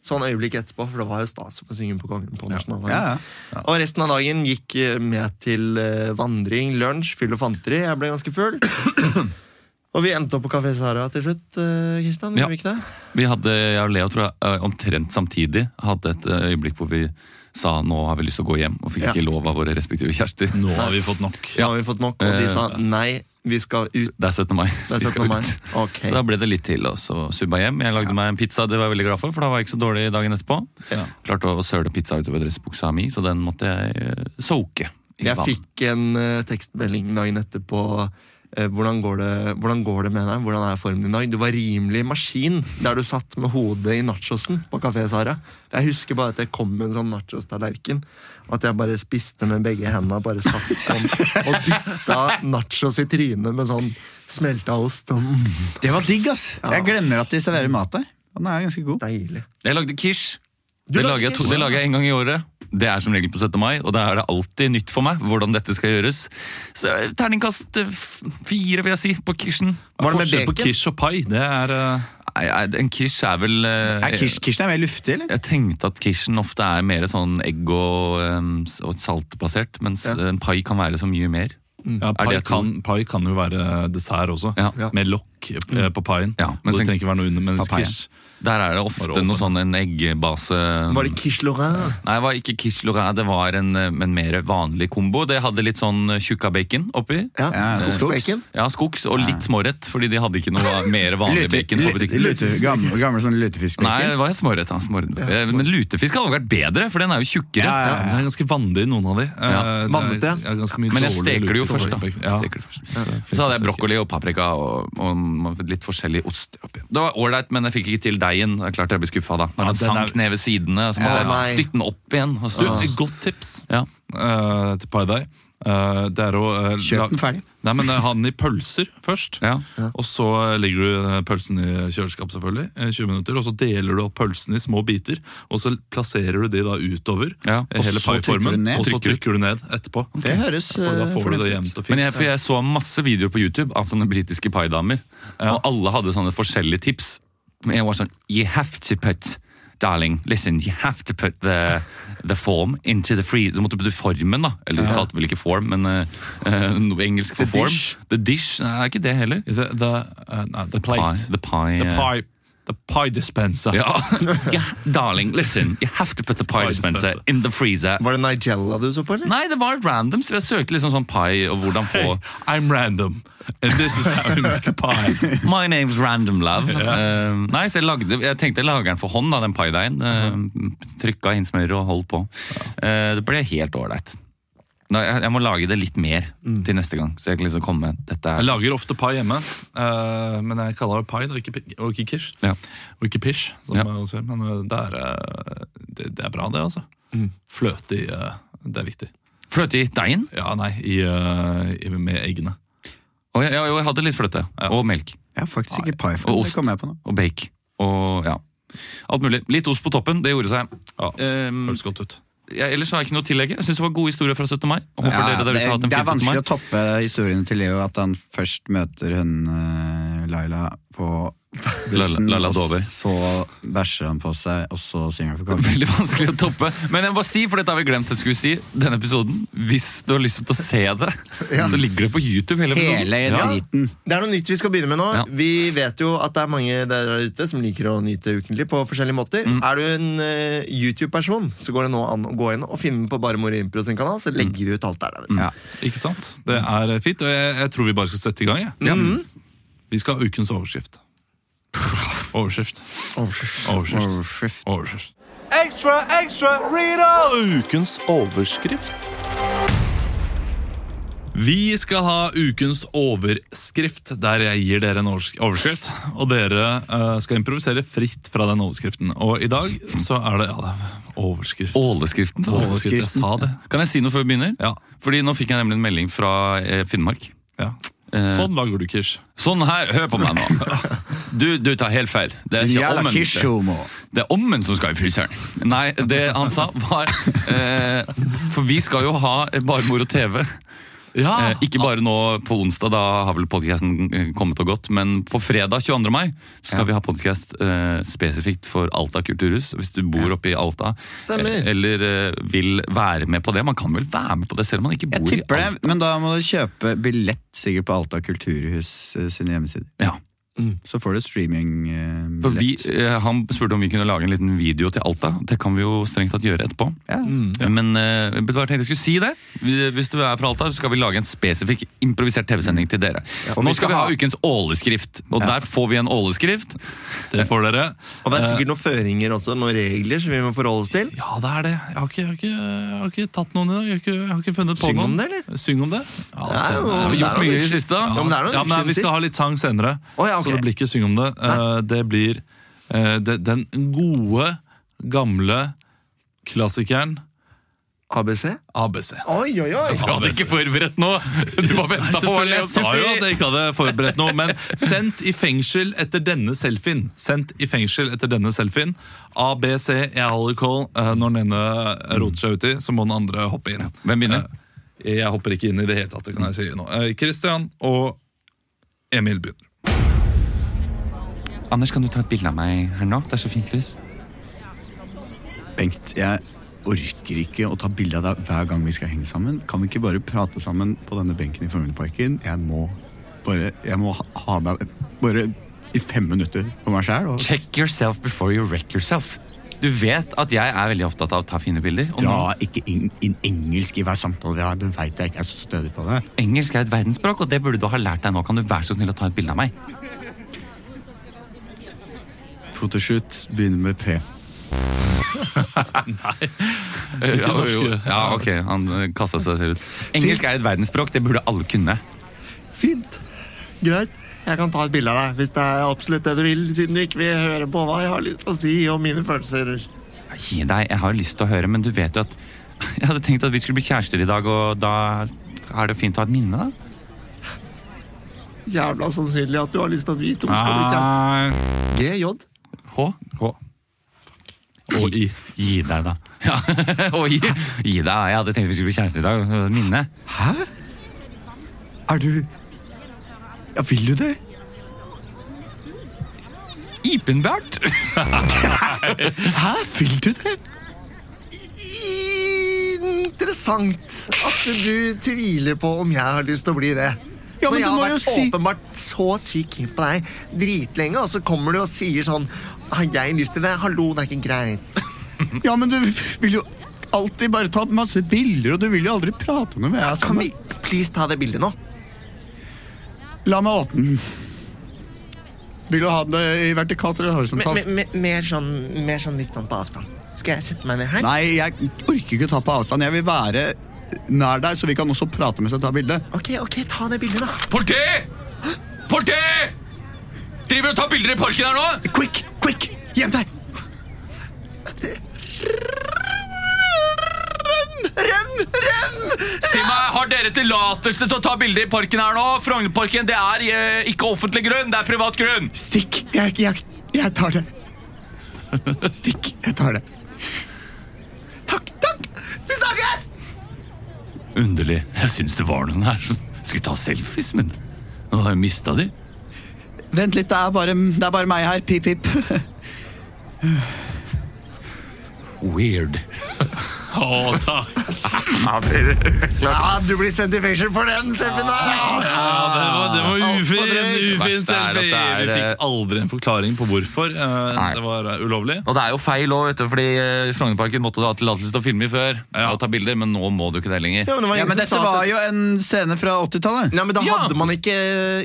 Sånn øyeblikk etterpå, for det var jo stas å få synge på Kongen på nasjonaldagen. Ja, ja. Og resten av dagen gikk eh, med til eh, vandring, lunsj, fyll og fanteri. Jeg ble ganske full. og vi endte opp på Kafé Sara til slutt, eh, Kristian. Ja. gjorde vi ikke det? Vi hadde, jeg og Leo tror jeg, eh, omtrent samtidig hadde et eh, øyeblikk hvor vi sa nå har vi lyst til å gå hjem, og fikk Ja. ikke lov av våre respektive kjærester. Nå har vi fått nok. Nå har vi fått nok, og de Eh, sa nei, vi skal ut. Det er 17. mai. Det er Vi skal 17. ut. Ok. Så da ble det litt til, og så subba hjem. Jeg lagde meg en pizza, det var jeg veldig glad for, for da var jeg ikke så dårlig dagen etterpå. Ja. Klarte å søle pizza utover dressbuksa mi, så den måtte jeg eh, soake. Jeg fikk en uh, tekstmelding dagen etterpå. Eh, hvordan, går det, hvordan går det med deg? Hvordan er formen i dag? Du var rimelig maskin der du satt med hodet i nachosen på Kafé Sara. Jeg husker bare at jeg kom med en sånn nachos-tallerken. Og at jeg bare spiste med begge hendene bare satt sånn og dytta nachos i trynet med sånn smelta ost. Og, Det var digg, ass. Jeg glemmer at de serverer mat der. Den er ganske god. deilig. Jeg lagde quiche. Det lagde lager, jeg, to- quiche? det lager jeg en gang i året. Det er som regel på 17. mai, og da er det alltid nytt for meg hvordan dette skal gjøres. Så eh, terningkast eh, fire, vil jeg si, på kirsen. Hva det med Forskjell på bacon? og pai, det er uh... Nei, En quiche er vel Er kish, Kirsten er mer luftig, eller? Jeg tenkte at quichen ofte er mer sånn egg og, og saltbasert, mens Ja. en pai kan være så mye mer. ja, Er pai, det kan, pai kan jo være dessert også, Ja. Ja. med lokk på paien. Ja, men det trenger ikke være noe under, mens Papaia. Der er det ofte noe sånn en eggbase Var det quiche lorrain? Nei, det var ikke quiche lorrain, det var en, eh, en mer vanlig kombo. Det hadde litt sånn eh, tjukka bacon oppi. Ja, Ja, Skogsbacon? Ja, skogs, og litt smårett, fordi de hadde ikke noe mer vanlig Lute, bacon på butikken. lute, gammel, gammel sånn Nei, det var smårett. Ja, smårett. Eh, Men lutefisk hadde vært bedre, for den er jo tjukkere. Ja, ja, Ja, det er ganske vandig, noen av de. Ja. Eh, Vannete. ja, Men jeg steker det jo først, da. Ja. først. Så hadde jeg brokkoli og paprika og, og litt forskjellige oster oppi. Det var ålreit, men jeg fikk ikke til deigen. Det er klart jeg blir skuffa da. Når Ja, den den er- sank ned ved sidene, så måtte Ja, jeg dytte den opp igjen. Og Du, så, et godt tips ja. uh, til pai dai. Eh, det er å uh, Kjøp den ferdig. Nei, men Ha den i pølser først. Ja. Og så legger du pølsen i kjøleskap, selvfølgelig, eh, 20 minutter, og så deler du opp pølsen i små biter. Og så plasserer du de da utover Ja, og hele så trykker paiformen, du ned. og så Trykker. du ned etterpå. Det høres For da får du det fornuftig ut. jevnt og Men jeg, for jeg så masse videoer på YouTube av sånne britiske paidamer, og alle hadde sånne forskjellige tips. Jeg var sånn You have to put Darling, listen, you have to put the, the form into the free Så måtte du formen, da. Eller du kalte vel ikke form, men noe engelsk for The form. dish. The dish. Nei, er ikke det heller. The, the, uh, no, the plate. Pie, the pie. The pie, the pie dispenser. Ja. yeah, darling, listen, you have to put the pie Pie dispenser dispenser. in the freezer. Var det Nigella du så på, eller? Nei, det var random, så jeg søkte liksom sånn pie og hvordan få I'm random, and this is how you make a pie. My name's Random Love. Eh, nei, så jeg, lagde, jeg tenkte jeg lager den for hånd, da, den paideigen. Uh, trykka inn smør og holdt på. Uh, det ble helt ålreit. Nei, Jeg, jeg må lage det litt mer til neste gang. Så jeg kan liksom komme Dette Jeg er lager ofte pai hjemme, uh, men jeg kaller det pai og ikke kish. Ja. Og ikke pish, som Ja. jeg også gjør. Men eh, det er, eh, det, det er bra, det, altså. Fløte i uh, Det er viktig. Fløte i deigen. Ja, nei, i, uh, i, med eggene. Og jeg, jeg, jeg hadde litt fløte. Og melk. Jeg har faktisk ikke pai Og ost. kommer jeg på nå. Og bake. Og ja. Alt mulig. Litt ost på toppen, det gjorde seg. Ja, Um, Høres godt ut. Ja, ellers har jeg ikke noe å tillegge. Jeg synes det var gode historier fra 17. mai. Ja, det, det er fin 17. mai. vanskelig å toppe historiene til Leo, at han først møter hun uh, Laila på bussen, La- La- La og så bæsjer han på seg, og så synger han for kongen. Veldig vanskelig å toppe. Men jeg må si, for dette har vi glemt jeg skulle si, denne episoden Hvis du har lyst til å se det, så ligger det på YouTube. Hele episoden. Hele Ja. Det er noe nytt vi skal begynne med nå. Ja. Vi vet jo at det er mange der ute som liker å nyte ukentlig på forskjellige måter. Mm. Er du en uh, YouTube-person, så går det nå an å gå inn og finne på Bare Moro Impro sin kanal, så legger vi ut alt der. da, vet du. Ja. Ikke sant? Det er fint, og jeg, jeg tror vi bare skal sette i gang. Ja. Vi skal ha ukens overskrift. Overskrift. Overskrift. Overskrift. Overskrift. Ekstra, ekstra, Rita! Ukens overskrift. Vi skal ha ukens overskrift, der jeg gir dere en overskrift. Og dere eh, skal improvisere fritt fra den overskriften. Og i dag så er det ja, det er overskrift. Åleskriften. Overskrift, jeg sa det. Kan jeg si noe før vi begynner? Ja. Fordi Nå fikk jeg nemlig en melding fra eh, Finnmark. ja. Eh, Sånn lager du kirs. Sånn her, hør på meg nå. Du, du tar helt feil. Det er ikke ommen. det, Det er ommen som skal i fryseren. Nei, det han sa var eh, For vi skal jo ha Bare og TV. Ja, Eh, ikke bare nå på onsdag, da har vel podcasten eh, kommet og gått, men på fredag 22. mai skal vi ha podcast eh, spesifikt for Alta kulturhus. Hvis du bor oppe i Alta Stemmer. eh, eller eh, vil være med på det. Man kan vel være med på det selv om man ikke Jeg bor i tipper det, men da må du kjøpe billett sikkert på Alta kulturhus sine hjemmesider. Ja. Så får du vi, streamingbillett. eh, han spurte om vi kunne lage en liten video til Alta. Det kan vi jo strengt tatt gjøre etterpå. Ja. Men eh, jeg bare tenkte jeg skulle si det. Hvis du er fra Alta, så skal vi lage en spesifikk improvisert TV-sending til dere. Ja, Nå vi skal skal vi ha ha- ukens åleskrift, og der får vi en åleskrift. det får dere. Og det er sikkert noen føringer også, noen regler som vi må forholde oss til. Ja, det er det. Jeg har ikke, jeg har ikke, jeg har ikke tatt noen i dag. Jeg har ikke, jeg har ikke funnet på Syng noen. om det, eller? Syng om det. Ja, Det det- det, har det gjort noe mye i nytt. det siste. da. Ja, men det er noe ja, nytt men siden Vi skal sist. ha litt sang senere, Å, ja, ok. så det blir ikke syng om det. Uh, det blir uh, det, den gode, gamle klassikeren ABC? ABC. Oi, oi, oi! Du hadde ikke forberedt noe! Du bare venta på hva jeg jeg sa jo at jeg ikke hadde forberedt noe, men sendt i fengsel etter denne selfien. Sendt i fengsel etter denne selfien. ABC, jeg holder call. Eh, Når den ene roter seg uti, så må den andre hoppe inn. Hvem begynner? Jeg hopper ikke inn i det hele tatt, det kan jeg si nå. Christian og Emil begynner. Anders, kan du ta et bilde av meg her nå? Det er så fint lys. Bengt, jeg orker ikke å ta bilde av deg hver gang vi skal henge sammen. Kan vi ikke bare prate sammen på denne benken i Formuleparken? Jeg må bare Jeg må ha, ha deg bare i fem minutter for meg sjæl. Check yourself before you wreck yourself. Du vet at jeg er veldig opptatt av å ta fine bilder. Og nå, Dra ikke inn, inn engelsk i hver samtale vi har. Du veit jeg ikke er så stødig på det. engelsk er et verdensspråk, og det burde du ha lært deg nå. Kan du være så snill å ta et bilde av meg? Photoshoot begynner med P. Nei. Ja, jo, ja, ok, han kasta seg selv ut. Engelsk er et verdensspråk, det burde alle kunne. Fint. Greit. Jeg kan ta et bilde av deg hvis det er absolutt det du vil, siden du ikke vil høre på hva jeg har lyst til å si om mine følelser. Gi deg, jeg har lyst til å høre, men du vet jo at Jeg hadde tenkt at vi skulle bli kjærester i dag, og da er det fint å ha et minne, da. Jævla sannsynlig at du har lyst til at vi to skal bli kjærester. GJ. H. H. Og I. Gi deg, da. Ja, og gi, gi deg. Jeg hadde tenkt vi skulle bli kjærester i dag. Minne. Hæ? Er du Ja, vil du det? Ipenbert. Hæ? Vil du det? Interessant at du tviler på om jeg har lyst til å bli det. Ja, Når men jeg du har vært si- åpenbart så sykt keen på deg dritlenge, og så kommer du og sier sånn Har jeg lyst til det? Hallo, det er ikke greit. Ja, men du vil jo alltid bare ta masse bilder, og du vil jo aldri prate noe med meg. Kan vi please ta det bildet nå? La meg åpne den. Vil du ha det i vertikalt eller Me- horisontalt? me- me- Mer sånn, mer sånn litt sånn på avstand. Skal jeg sette meg ned her? Nei, jeg orker ikke ta på avstand. Jeg vil være nær deg, så vi kan også prate mens jeg tar bilde. Ok, ok, ta det bildet, da. Politi! Politi! Driver du og tar bilder i parken her nå? Quick, quick! Gjem deg! Renn! Renn! Si meg, Har dere tillatelse til å ta bilder i parken her nå? Frognerparken det er eh, ikke offentlig grunn, det er privat grunn. Stikk! Jeg, jeg, jeg tar det. Stikk. Jeg tar det. Takk, takk! Vi snakkes! Underlig. Jeg syns det var noen her som skulle ta selfies, men nå har jeg mista de. Vent litt, det er bare, det er bare meg her. Pip, pip. Weird. Å, takk! Ja, du blir sendt i fengsel for den selfien der! Ja, det var, det var ufin, ufin Verste er at selfie. er, Vi eh, fikk aldri en forklaring på hvorfor eh, Nei. det var eh, ulovlig. Og det er jo feil òg, fordi eh, Frognerparken måtte du ha tillatelse til å filme i før. Ja. Og ta bilder, Men nå må du ikke det lenger. Ja, men det var Ja, ingen men som dette sa at var jo en scene fra 80-tallet. Nei, men da Ja. hadde man ikke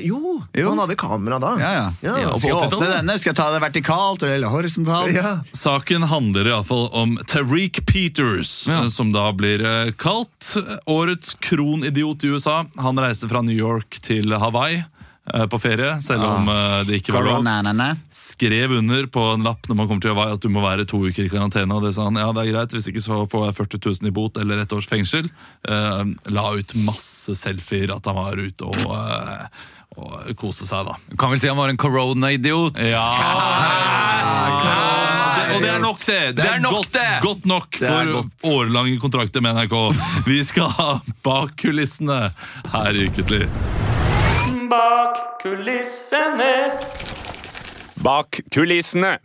Jo, Jo. man hadde kamera da. Ja, ja. Ja, Ja, og på Skal jeg 80-tallet? åpne denne? Skal jeg ta det vertikalt eller horisontalt? Ja. Saken handler iallfall om Tariq Peters, Ja. eh, som da blir eh, kalt årets kronidiot i USA. Han reiste fra New York til Hawaii eh, på ferie, selv om ja. det ikke var lov. Skrev under på en lapp når man kommer til Hawaii at du må være to uker i karantene. Og det sa han ja, det er greit, hvis ikke så får jeg 40 000 i bot eller et års fengsel. Uh, la ut masse selfier at han var ute og, uh, og kose seg, da. Kan vel si han var en corona-idiot. Det, og det er nok, det. Det er, nok godt, det. godt nok for godt. årelange kontrakter med NRK. Vi skal ha bak kulissene her i Ukentlig. Bak kulissene. Bak kulissene.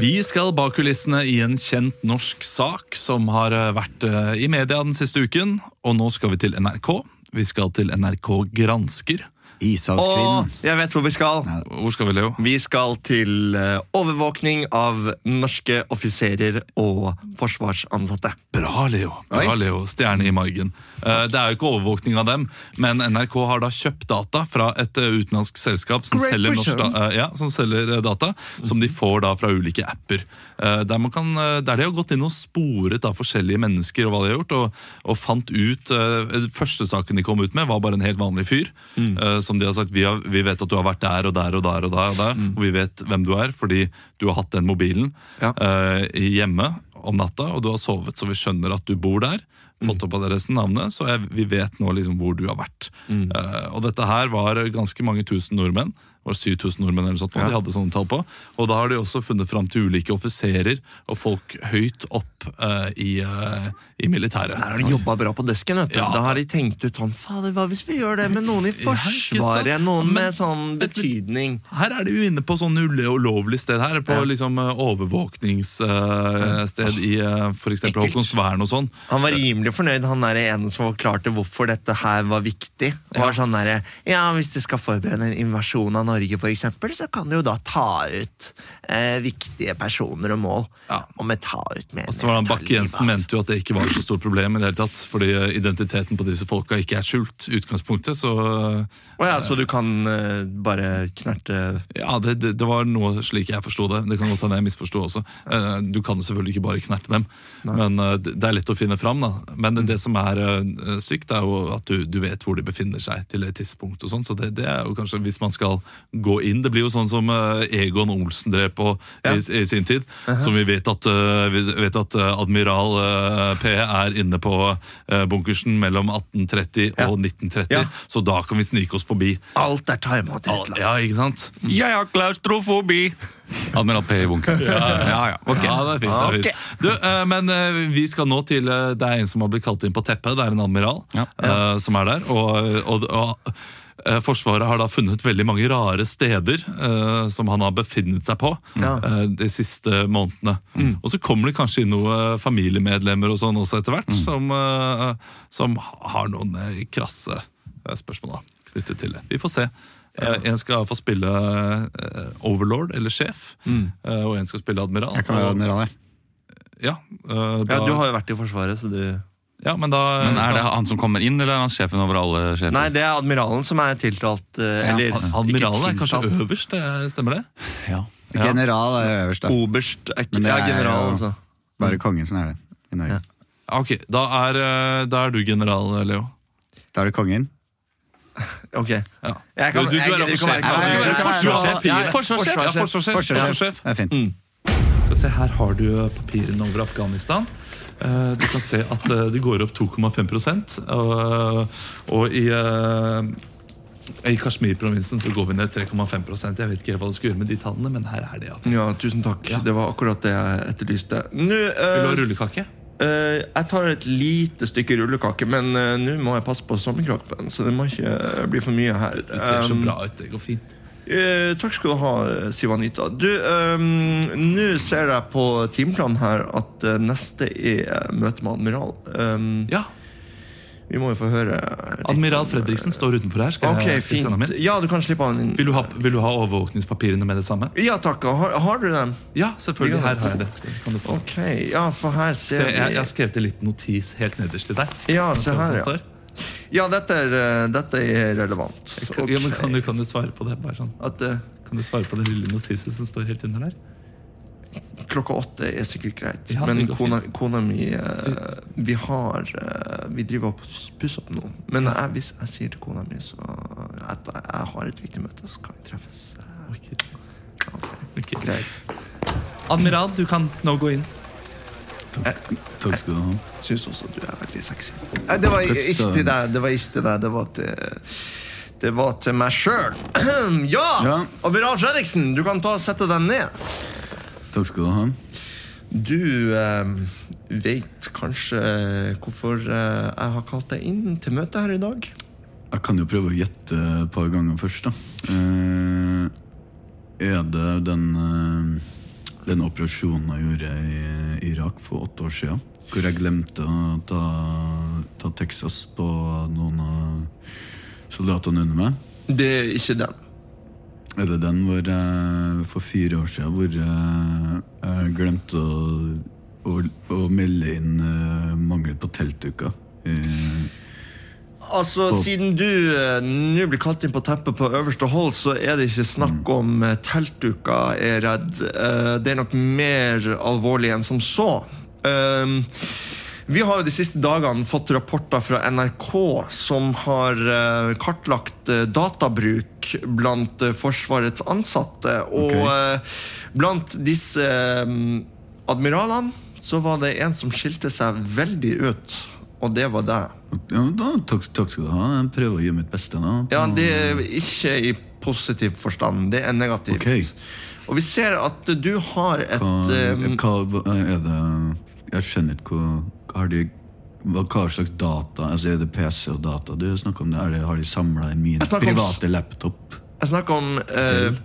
Vi skal bak kulissene i en kjent norsk sak som har eh, vært eh, i media den siste uken. Og nå skal vi til NRK. Vi skal til NRK Gransker. Ishavskvinnen. Og jeg vet hvor vi skal. Hvor skal vi, Leo? Vi skal til eh, overvåkning av norske offiserer og forsvarsansatte. Bra, Leo. Bra, Oi. Leo. Stjerne i margen. Eh, Det er jo ikke overvåkning av dem, men NRK har da kjøpt data fra et eh, utenlandsk selskap som Great selger, norsk, Britain. da- eh, ja, som selger eh, data, som de får da fra ulike apper. Eh, Der, man kan, eh, der de har gått inn og sporet av forskjellige mennesker og hva de har gjort, og, og fant ut eh, Første saken de kom ut med, var bare en helt vanlig fyr. eh, Som de har sagt vi, har, vi vet at du har vært der og der og der, og der, og der, og vi vet hvem du er fordi du har hatt den mobilen Ja. uh, hjemme om natta, og du har sovet, så vi skjønner at du bor der. Fått opp adressen, navnet, så jeg, vi vet nå liksom hvor du har vært. Eh, og dette her var ganske mange tusen nordmenn. Det var 7000 nordmenn eller sånt, og de hadde sånne tall på. Og da har de også funnet fram til ulike offiserer og folk høyt opp uh, i, uh, i militæret. Der har de jobba bra på desken. vet du. Ja. Da har de tenkt ut sånn Fader, hva hvis vi gjør det med noen i Forsvaret? Noen med sånn betydning. Her er de jo inne på sånn ulovlig sted her, på Ja. liksom overvåkningssted i uh, f.eks. Håkonsvern og sånn. Han var rimelig fornøyd, han der ene som forklarte hvorfor dette her var viktig. Ja. var sånn der, ja, Hvis du skal forberede en invasjon av Norge, for eksempel, så kan du jo da ta ut eh, viktige personer og mål. Ja. Og med ta ut mener Og så var han Bakke-Jensen mente jo at det ikke var så stort problem, i det hele tatt, fordi identiteten på disse folka ikke er skjult. utgangspunktet, så Å ja, Så du kan eh, bare knerte ja, det, det, det var noe slik jeg forsto det. Det kan godt hende jeg misforsto også. Eh, Du kan jo selvfølgelig ikke bare knerte dem, men eh, det det er lett å finne fram. da. Men det som er eh, sykt, er jo at du, du vet hvor de befinner seg til et tidspunkt. og sånn, så det, det er jo kanskje hvis man skal gå inn Det blir jo sånn som eh, Egon Olsen drev på i, i sin tid. Som vi vet at, eh, vi vet at admiral P er inne på bunkersen mellom 1830 Ja. og 1930. Ja. Så da kan vi snike oss forbi. Alt er tima til et eller. Ja, ikke sant? Jeg har klaustrofobi! Admiral P i bunkeren. Ja, ja, ja. ok. Ja, det er fint. Det er fint. Du, men vi skal nå til Det er en som har blitt kalt inn på teppet. Det er en admiral Ja. uh, som er der. Og, og, og eh, Forsvaret har da funnet veldig mange rare steder uh, som han har befunnet seg på Ja. uh, de siste månedene. Og så kommer det kanskje inn noen familiemedlemmer og sånn også etter hvert, som, uh, som har noen krasse spørsmål da, knyttet til det. Vi får se. Ja. En skal få spille overlord, eller sjef, mm. og en skal spille admiral. Jeg kan være admiral, jeg. ja, da, Ja, Du har jo vært i Forsvaret, så du ja, men da Men Er det han som kommer inn, eller er han sjefen over alle sjefer? Nei, det er admiralen som er tiltalt. Eller, Ja, Admiralen er kanskje øverst, det- stemmer det? Ja. Ja. General er øverst, da. Oberst er ikke Men det ja, er general, jo- altså. Bare kongen som er det i Norge. Ja. Ok, da er, øh, da er du general, Leo. Da er det kongen. Ok. Ja. Jeg kan- du, du, jeg Du er forsvarssjef. Ja, Ja, Forsvarssjef. Forsvarssjef. Det er fint. Mm. se, her har du papirene over Afghanistan. Eh, Du kan se at øh, det går opp 2,5 og, og i, i Kashmir-provinsen så går vi ned 3,5% Jeg vet ikke hva du skal gjøre med de tallene, men her er det. Ja. Ja, tusen takk. Ja. Det var akkurat det jeg etterlyste. Nå, du eh, ha rullekake? Uh, jeg tar et lite stykke rullekake, men uh, nå må jeg passe på sommerkroppen, så det må ikke uh, bli for mye her. Det ser så Um, bra ut. Det går fint. Eh, takk skal du ha, Siv Anita. Du, ehm, nå ser jeg på timeplanen her at eh, neste er møte med admiral. Um, Ja, vi må jo få høre litt Admiral Fredriksen står utenfor her. Skal okay, jeg, skal sende ham inn? Ja, du kan slippe han inn. Vil du, ha, vil du ha overvåkningspapirene med det samme? Ja takk. Har, har du dem? Ja, selvfølgelig. Her har jeg det. det. Kan du få. Ok, ja, for her Se, ser jeg, jeg har skrevet en liten notis helt nederst til deg. Ja, se her, ja. Ja, dette er, eh, dette er relevant. Ja, men kan, du, kan du svare på det? Bare sånn. At uh, Kan du svare på den lille notisen som står helt under der? klokka åtte er sikkert greit, Ja, men kona, kona mi uh, Vi har uh, Vi driver og pusser opp nå. Men jeg, hvis jeg sier til kona mi så at jeg har et viktig møte, så kan vi treffes. eh, Ok. ok. Ok. Greit. Admiral, du kan nå gå inn. Takk, takk skal du ha. Syns også at du er veldig sexy. Nei, det var ikke til deg. Det var ikke til deg. Det var til det var til meg sjøl. Ja! Ja. Admiral Fredriksen, du kan ta og sette deg ned. Takk skal du ha. Du eh, vet kanskje hvorfor eh, jeg har kalt deg inn til møte her i dag? Jeg kan jo prøve å gjette et par ganger først, da. Eh, er det den, eh, den operasjonen jeg gjorde i Irak for åtte år siden? Hvor jeg glemte å ta, ta Texas på noen av soldatene under meg? Det er ikke den. Er det den hvor jeg for fire år siden hvor jeg, jeg glemte å, å, å melde inn eh, mangel på teltduker? Eh, Altså, På- Siden du eh, nå blir kalt inn på teppet på øverste hold, så er det ikke snakk om teltduka, teltduker, er redd. Eh, det er nok mer alvorlig enn som så. Eh, vi har jo de siste dagene fått rapporter fra NRK som har eh, kartlagt eh, databruk blant eh, Forsvarets ansatte. Og Ok. eh, blant disse eh, admiralene så var det en som skilte seg veldig ut, og det var deg. Ja, da, takk, takk skal du ha. Jeg prøver å gjøre mitt beste nå. Ja, det er ikke i positiv forstand. Det er negativt. Ok. Og vi ser at du har et Hva, hva er det Jeg skjønner ikke hva, de hva, hva slags data altså Er det PC og data du snakker om? det? Det, har de samla i min private om laptop? Jeg snakker om eh,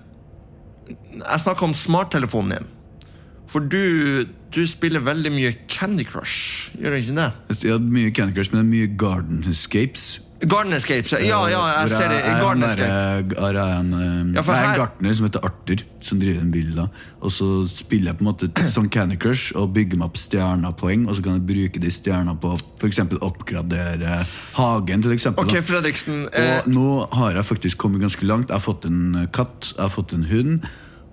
Jeg snakker om smarttelefonen din. For du, du spiller veldig mye Candy Crush, gjør du ikke det? Har mye Candy Crush, men mye Garden Escapes. Garden Escapes. Ja, ja, jeg ser det. er Garden der, Escape. Her er en, eh, Ja, det er en her- gartner som heter Arthur, som driver en villa. Og så spiller jeg på en måte sånn Candy Crush og bygger meg opp stjernepoeng. Og så kan jeg bruke de stjernene på f.eks. oppgradere hagen, til eksempel. Fredriksen. Eh, Og nå har jeg faktisk kommet ganske langt. Jeg har fått en katt, jeg har fått en hund.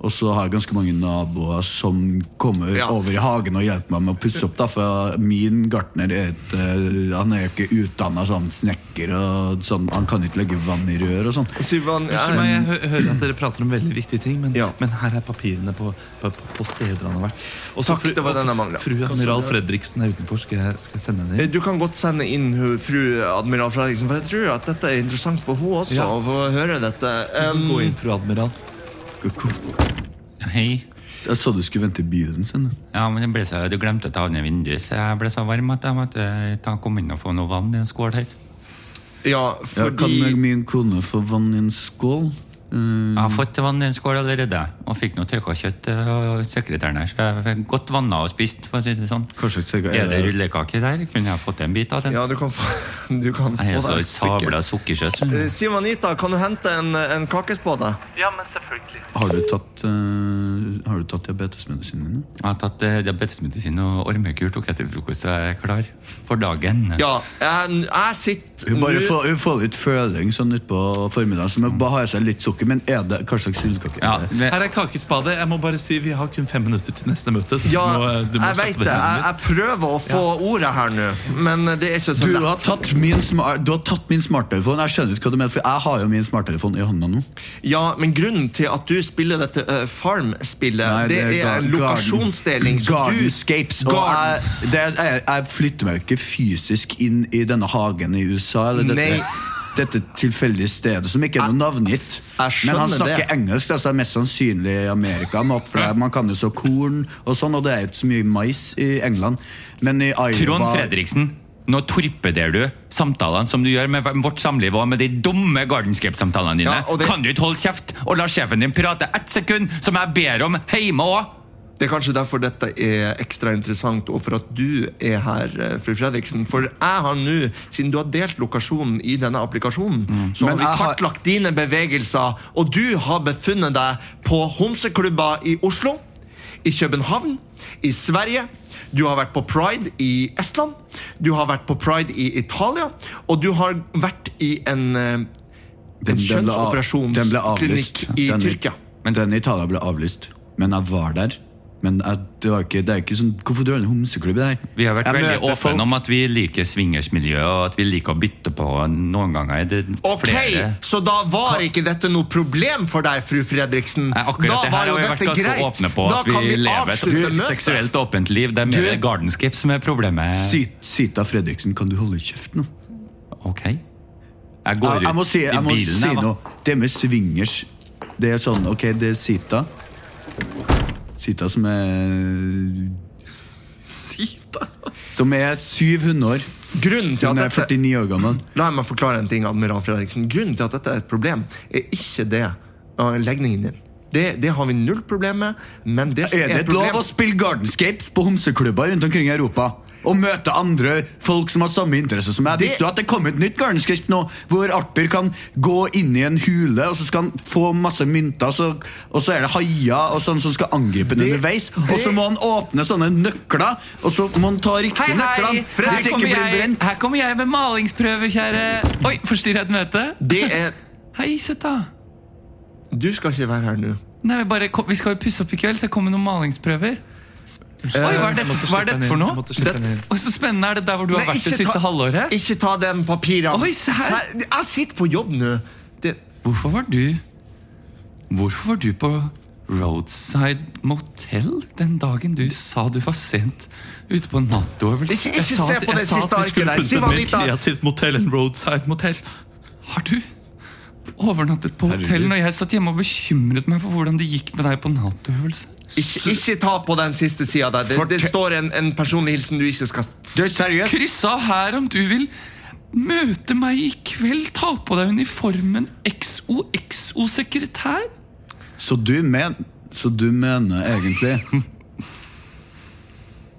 Og så har jeg ganske mange naboer som kommer Ja. over i hagen og hjelper meg med å pusse opp. Da, for min gartner er et, eh, han er jo ikke utdanna sånn snekker. og sånn, Han kan ikke legge vann i rør og sånn. Sivan, ja. meg, jeg hø hører at dere prater om veldig viktige ting, men, Ja. men her er papirene på, på, på steder han har vært. Og så Takk, det var denne jeg manglet. Fru admiral Fredriksen er utenfor. Skal jeg, skal jeg sende henne Eh, inn? Du kan godt sende inn fru admiral Fredriksen, for jeg tror at dette er interessant for henne også. Ja. å få høre dette. Um, Gå inn, fru admiral. Hei. Jeg sa du skulle vente i bilen sin. Ja, men det ble så, Du glemte å ta ned vinduet, så jeg ble så varm at jeg måtte ta, komme inn og få noe vann i en skål her. ja, Ja, kan fordi min kone få vann i en skål? Eh, Jeg har fått vann i en skål allerede, og fikk noe tørka kjøtt av sekretæren her. Så jeg fikk godt vanna og spist, for å si det sånn. hva slags er Er det rullekake der? Kunne jeg fått en bit av den? Ja, du kan få, du kan Jeg er få så deg et stykke. sabla sukkersøt. Sånn. Uh, Siv Anita, kan du hente en, en kakespade? Ja, men selvfølgelig. Har du tatt, uh, har du tatt diabetesmedisinen din? Jeg har tatt uh, diabetesmedisin og ormekur tok jeg til frokost, så jeg er klar for dagen. Ja, jeg, jeg sitter Hun bare får, hun får litt føling sånn utpå formiddagen, så hun bare har seg litt sukker. Men er det, hva slags rullekake Ja, er Her er kakespade. Jeg må bare si Vi har kun fem minutter til neste møte. Så Ja, du må, du må jeg vet det. Jeg, jeg prøver å få ordet her nå, men det er ikke så Du lett. har, tatt min, smart, du har tatt min smarttelefon. Jeg skjønner ikke hva du mener, for jeg har jo min smarttelefon i hånda nå. Ja, men grunnen til at du spiller dette uh, Farm-spillet, det, det, er, er lokasjonsdeling. Gardenscapes. Og Garden. jeg, det, jeg, jeg flytter meg jo ikke fysisk inn i denne hagen i USA. Eller dette, Nei. Dette tilfeldige stedet som ikke er noe navngitt. Men han snakker det. engelsk, altså mest sannsynlig i Amerika. mat, For det- man kan jo så korn og sånn, og det er ikke så mye mais i England. Men i Iowa Trond Fredriksen. Nå torpederer du samtalene som du gjør med vårt samliv og med de dumme Gardenscape-samtalene dine. Ja, det- Kan du ikke holde kjeft og la sjefen din prate ett sekund, som jeg ber om hjemme òg? Det er kanskje derfor dette er ekstra interessant, og for at du er her, eh, fru Fredriksen. For jeg har nå, siden du har delt lokasjonen i denne applikasjonen, så har Men vi kartlagt har- dine bevegelser, og du har befunnet deg på homseklubber i Oslo, i København, i Sverige. Du har vært på pride i Estland, du har vært på pride i Italia, og du har vært i en, eh, en kjønnsoperasjonsklinikk i Den- Tyrkia. Men den i Italia ble avlyst. Men jeg var der. Men jeg, det var ikke, det er ikke sånn Hvorfor drar du en homseklubb der? Vi har vært Jeg veldig åpne folk- om at vi liker swingersmiljøet, og at vi liker å bytte på noen ganger. er Det Ok, flere. Så da var ikke dette noe problem for deg, fru Fredriksen? Nei, akkurat da det var jo vi dette ganske greit. på. Da At vi, kan vi lever avslutte et møtet. seksuelt åpent liv. Det er mer gardenskip Gardenscape som er problemet. Si- Sita Fredriksen, kan du holde kjeft nå? Ok. Jeg går Jeg, jeg må ut si, i jeg må si noe. Det med swingers Det er sånn, ok, det er Sita. Sita som er Sita? Som er 700 år. Grunnen til Hun er 49 år gammel. La meg forklare en ting, Admiral Fredriksen. Grunnen til at dette er et problem, er ikke det uh, legningen din. Det, det har vi null problem med, men det Er det er lov å spille Gardenscapes på homseklubber rundt omkring i Europa? Og møte andre folk som har samme interesse som meg? Det- Visste du at det kom et nytt garnskrift nå, hvor Arthur kan gå inn i en hule, og så skal han få masse mynter, så, og så er det haier og sånn som skal angripe den Det- underveis, og så må han åpne sånne nøkler, og så må han ta riktige nøkler. Her jeg, her kommer jeg med malingsprøver, kjære. Oi, forstyrrer jeg et møte? Det er Hei, sett da. Du skal ikke være her nå. Nei, vi, bare, vi skal jo pusse opp i kveld, så jeg kommer noen malingsprøver. Oi, hva er dette, hva er dette for noe? Inn. Oi, så spennende. Er det der hvor du har Nei, vært det ikke siste ta- halvåret? Ikke ta den papirene. Oi, se her. Jeg sitter på jobb nå. Det, Hvorfor var du Hvorfor var du på Roadside Motel den dagen du sa du var sent ute på en Nato-øvelse? Ikke- ikke Jeg sa se at- på det jeg sa siste at vi arket der. funnet hva et mer Anita. kreativt motell enn roadside Motel. Har du overnattet på hotell når jeg satt hjemme og bekymret meg for hvordan det gikk med deg på Nato-øvelse? Ikke, ikke ta på den siste sida der. Det, det står en, en personlig hilsen du ikke skal Du, seriøst? Kryss av her om du vil møte meg i kveld. Ta på deg uniformen XOXO-sekretær. Så du, men, så du mener egentlig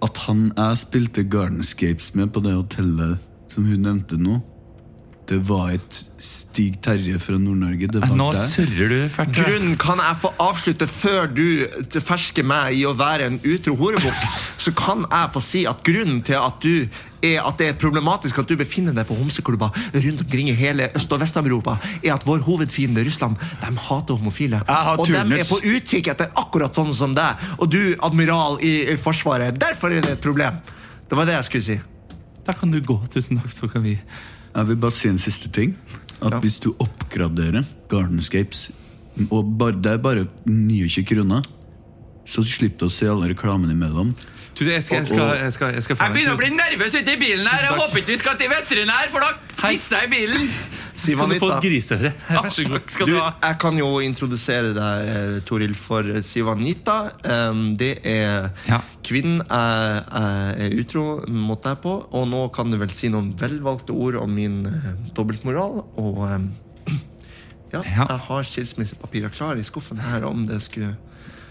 at han jeg spilte Gardenscapes med på det hotellet som hun nevnte nå, det var et Stig Terje fra Nord-Norge? Det var Nå der? surrer du fælt. Grunnen kan jeg få avslutte før du fersker meg i å være en utro horebukk. Så kan jeg få si at grunnen til at du er at det er problematisk at du befinner deg på homseklubber rundt omkring i hele Øst- og Vest-Europa, er at vår hovedfiende Russland de hater homofile. Og de er på utkikk etter akkurat sånn som deg. Og du, admiral i, i Forsvaret. Derfor er det et problem. Det var det jeg skulle si. Da kan du gå. Tusen takk, så kan vi Jeg vil bare si en siste ting. At Ja. Hvis du oppgraderer Gardenscapes, og bare, det er bare 29 kroner, så slipper du å se alle reklamene imellom. Du, jeg skal, jeg skal, jeg skal, jeg skal Jeg begynner å bli nervøs ute i bilen her. Jeg håper ikke vi skal til veterinær, for da tisser jeg i bilen. Kan du få et griseøre? Vær så god. Skal Du, jeg kan jo introdusere deg, eh, Toril, for Sivanita. Um, det er Ja. kvinnen jeg, jeg er utro mot deg på. Og nå kan du vel si noen velvalgte ord om min eh, dobbeltmoral. Og ja, jeg har skilsmissepapirer klar i skuffen her om det skulle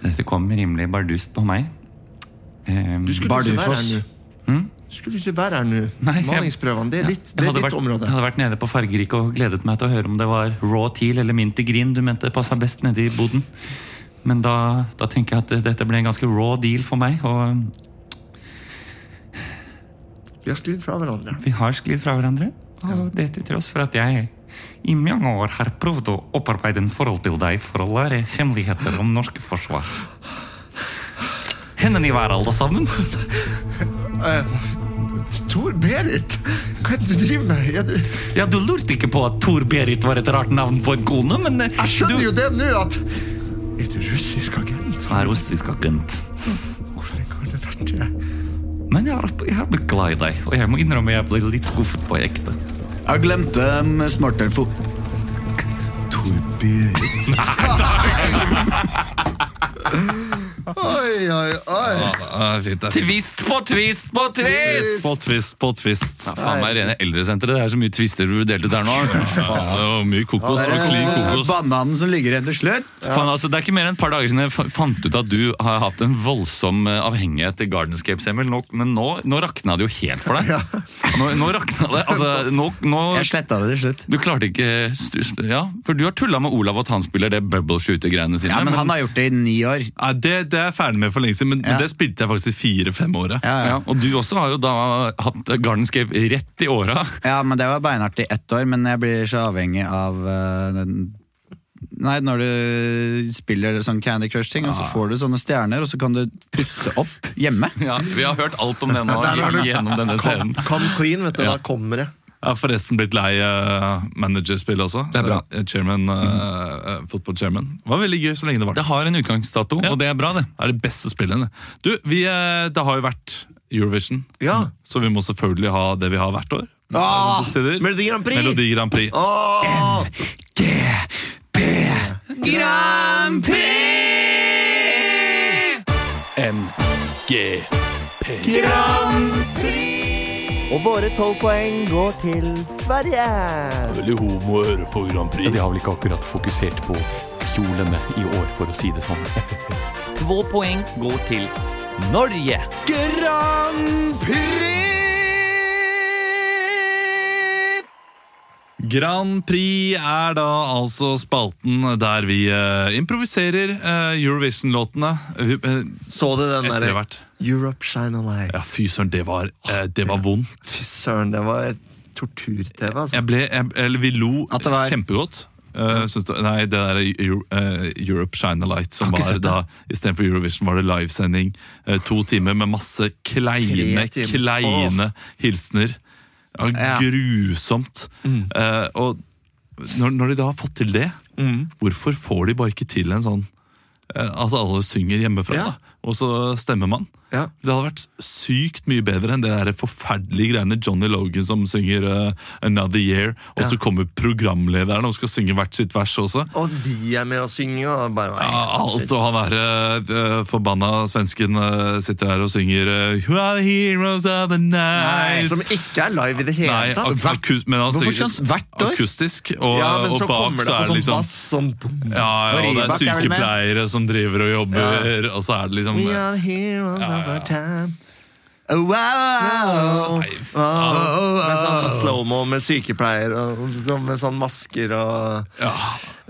Dette kom rimelig bardust på meg. Um, Du skulle ikke være her Bardufoss. nå. Skulle ikke være her nå. Malingsprøvene, det er ditt, det er ditt vært, område. Jeg hadde vært nede på Fargerik og gledet meg til å høre om det var raw teal eller mint i green du mente passa best nede i boden. Men da, da tenker jeg at dette ble en ganske raw deal for meg, og Vi har sklidd fra hverandre. vi har sklidd fra hverandre. Og det til tross for at jeg i mange år har prøvd å opparbeide en forhold til deg for å lære hemmeligheter om norske forsvar. Hendene i været, alle sammen. Tor Berit, hva er det du driver med? Er du, Ja, Du lurte ikke på at Tor Berit var et rart navn på en kone, men eh, jeg skjønner du jo det nå at Er du russisk agent? er russisk agent. Hvorfor har det vært det? Men jeg har, jeg har blitt glad i deg, og jeg må innrømme jeg ble litt skuffet på ekte. Jeg glemte en smarttelefon. Tor Berit. Oi, oi, oi. Ja, fint, det er fint. Twist på twist på twist! På twist på twist. Ja, faen meg rene eldresenteret. Det er så mye twister du delte ut der nå. Ja, mye kokos Det og kokos. bananen som ligger igjen til slutt. Faen, altså, det er ikke mer enn et par dager siden jeg fant ut at du har hatt en voldsom eh, avhengighet til Gardenscapes, Emil. Nå, men nå, nå rakna det jo helt for deg. Nå, nå rakna det. Altså, nå, nå Jeg sletta det til slutt. Du klarte ikke Ja, for du har tulla med Olav at han spiller det bubble shooter-greiene sine. Ja, men han har gjort det i ni år. Nei, det, det er jeg ferdig med for lenge siden, men, Ja. men det spilte jeg faktisk i fire-fem år. Ja, ja, ja. og du også har jo da hatt Gardenscape rett i åra. ja, men det var beinhardt i ett år, men jeg blir så avhengig av uh, den Nei, når du spiller sånn Candy Crush-ting, og så får du sånne stjerner, og så kan du pusse opp hjemme. Ja, vi har hørt alt om det nå gjennom denne scenen. Come Queen, vet du. Ja. Da kommer det. Jeg har forresten blitt lei uh, managerspill også. Det er bra. Uh, Chairman, eh, Football chairman. Det var veldig gøy så lenge det var Det har en utgangsdato, Ja. og det er bra, det. Det er det beste spillet. Du, vi, det har jo vært Eurovision, Ja. så vi må selvfølgelig ha det vi har hvert år. Ah, Melodi Grand Prix! Melodi Grand Prix. Åh! Grand Og våre tolv poeng går til Sverige. Det er Veldig homo å høre på Grand Prix. Ja, De har vel ikke akkurat fokusert på kjolene i år, for å si det sånn. Två poeng går til Norge. Grand Prix! Grand Prix er da altså spalten der vi uh, improviserer uh, Eurovision-låtene. Vi, eh, Så du den derre. Europe Shine a Light? Ja, fy søren, det var, det var vondt. Fy søren, det var tortur-TV, altså. Jeg ble, jeg, eller vi lo At det var- kjempegodt. Uh, du, nei, det der Euro, eh, Europe Shine a Light som var da Istedenfor Eurovision var det livesending. Uh, to timer med masse kleine, kleine hilsener. Ja, Grusomt. Grusomt. Eh, og når, når de da har fått til det, Mm. hvorfor får de bare ikke til en sånn eh, Altså alle synger hjemmefra, Ja. da, og så stemmer man. Ja. Det hadde vært sykt mye bedre enn det der forferdelige greiene Johnny Logan som synger uh, 'Another Year', og Ja. så kommer programlederen og skal synge hvert sitt vers også. Og de er med å synge, og bare Ja, alt, og han derre uh, forbanna svensken uh, sitter der og synger uh, 'You are the heroes of the night'. Som ikke er live i det hele Nei, tatt. Hvert, men han Hvorfor synger hvert år? akustisk, og, ja, men og så bak kommer det så er det sånn liksom bass sånn, boom. ja, ja, og det er er sykepleiere som driver og jobber, og så er det liksom We are the heroes of our time. Oh, wow! Nei, oh, Oh, med sånn slow-mo med sykepleier og liksom med sånn masker og ja.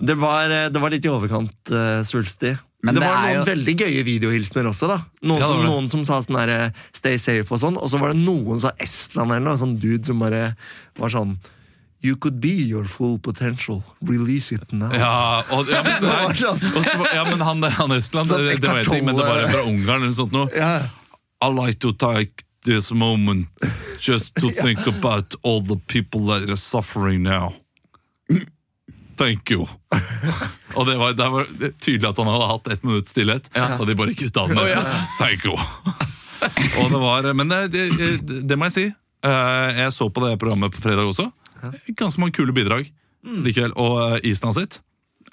Det var, eh, det var litt i overkant uh, svulstig. Men det, det var noen jo- veldig gøye videohilsener også. da Noen, Ja, som, noen som sa sånn eh, 'stay safe' og sånn, og så var det noen som sa Estland eller noe, sånn dude som bare var sånn You could be your full potential. Release it now. Ja, og, ja, men, nei, sånn. og så, ja, men han, han Estland, Sånn det, det en ting, men det var fra Ungarn eller sånt noe. Ja. I like to take this moment just to think about all the people that are suffering now. Thank you. Og det var, det var tydelig at han hadde hatt ett minutts stillhet, så de bare kutta den. Thank you. Og det var, men det, det, det må jeg si. Eh, Jeg så på det programmet på fredag også. Ganske mange kule bidrag likevel. Og eh, Island sitt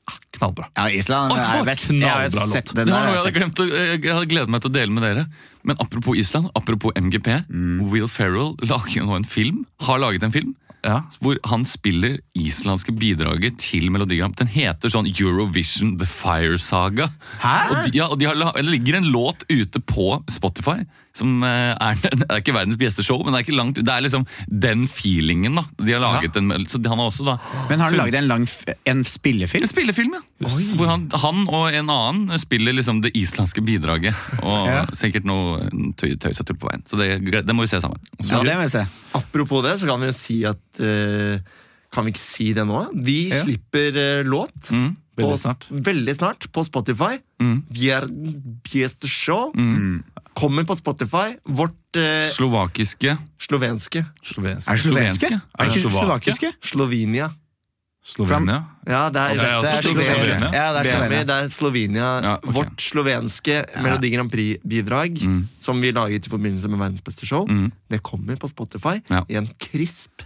ah, knallbra. Ja, Island er best. Knallbra låt. Det var noe jeg hadde glemt å, jeg hadde gledet meg til å dele med dere. Men apropos Island, apropos MGP. Will Ferrell lager jo nå en film. Har laget en film. Ja. Hvor han spiller islandske bidraget til Melodi Grand Den heter sånn Eurovision The Fire Saga. Hæ? Og de, ja, og de har, det ligger en låt ute på Spotify. Som eh, er, det er ikke verdens beste show, men det er ikke langt. Det er liksom den feelingen. da De har laget en, Så han har også da Men har han laget en lang en spillefilm? en spillefilm, ja. Hvor han, han og en annen spiller liksom det islandske bidraget. Og Ja. sikkert noe tøy, tøys og tull på veien. Så det, det må vi se sammen. Ja, det må vi se. Apropos det, så kan vi jo si at uh, Kan vi ikke si det nå? Vi Ja. slipper uh, låt Mm, på, veldig snart. veldig snart på Spotify. Mm. Vi er Bjeste Show. Kommer på Spotify. Vårt eh, Slovakiske slovenske. Slovenske. Er det slovenske? Er det ikke slovakiske? Slovenia. Slovenia. Ja, det er, Ja, det er Slovenia. Ja, det er Slovenia. det er Slovenia. Ja. Vårt slovenske Melodi Grand Prix-bidrag, Mm. som vi laget i forbindelse med Verdens beste show, Mm. det kommer på Spotify Ja. i en krisp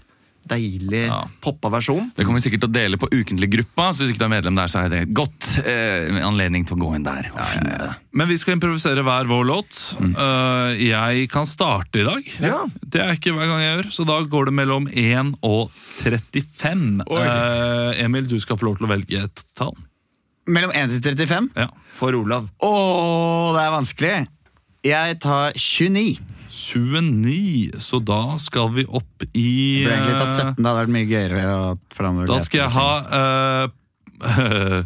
deilig Ja. poppa versjon. Det kommer vi sikkert til å dele på ukentlig-gruppa, så hvis ikke du er medlem der, så er det godt eh, anledning til å gå inn der. og finne det. Men vi skal improvisere hver vår låt. Eh, jeg kan starte i dag. Ja. Det er ikke hver gang jeg gjør, så da går det mellom 1 og 35. Uh, Emil, du skal få lov til å velge et tall. Mellom 1 til 35? Ja. For Olav. Å, det er vanskelig. Jeg tar 29. 29, så da skal vi opp i Det ble egentlig tatt eh, 17, det hadde vært mye gøyere. For da, Da skal jeg ha eh,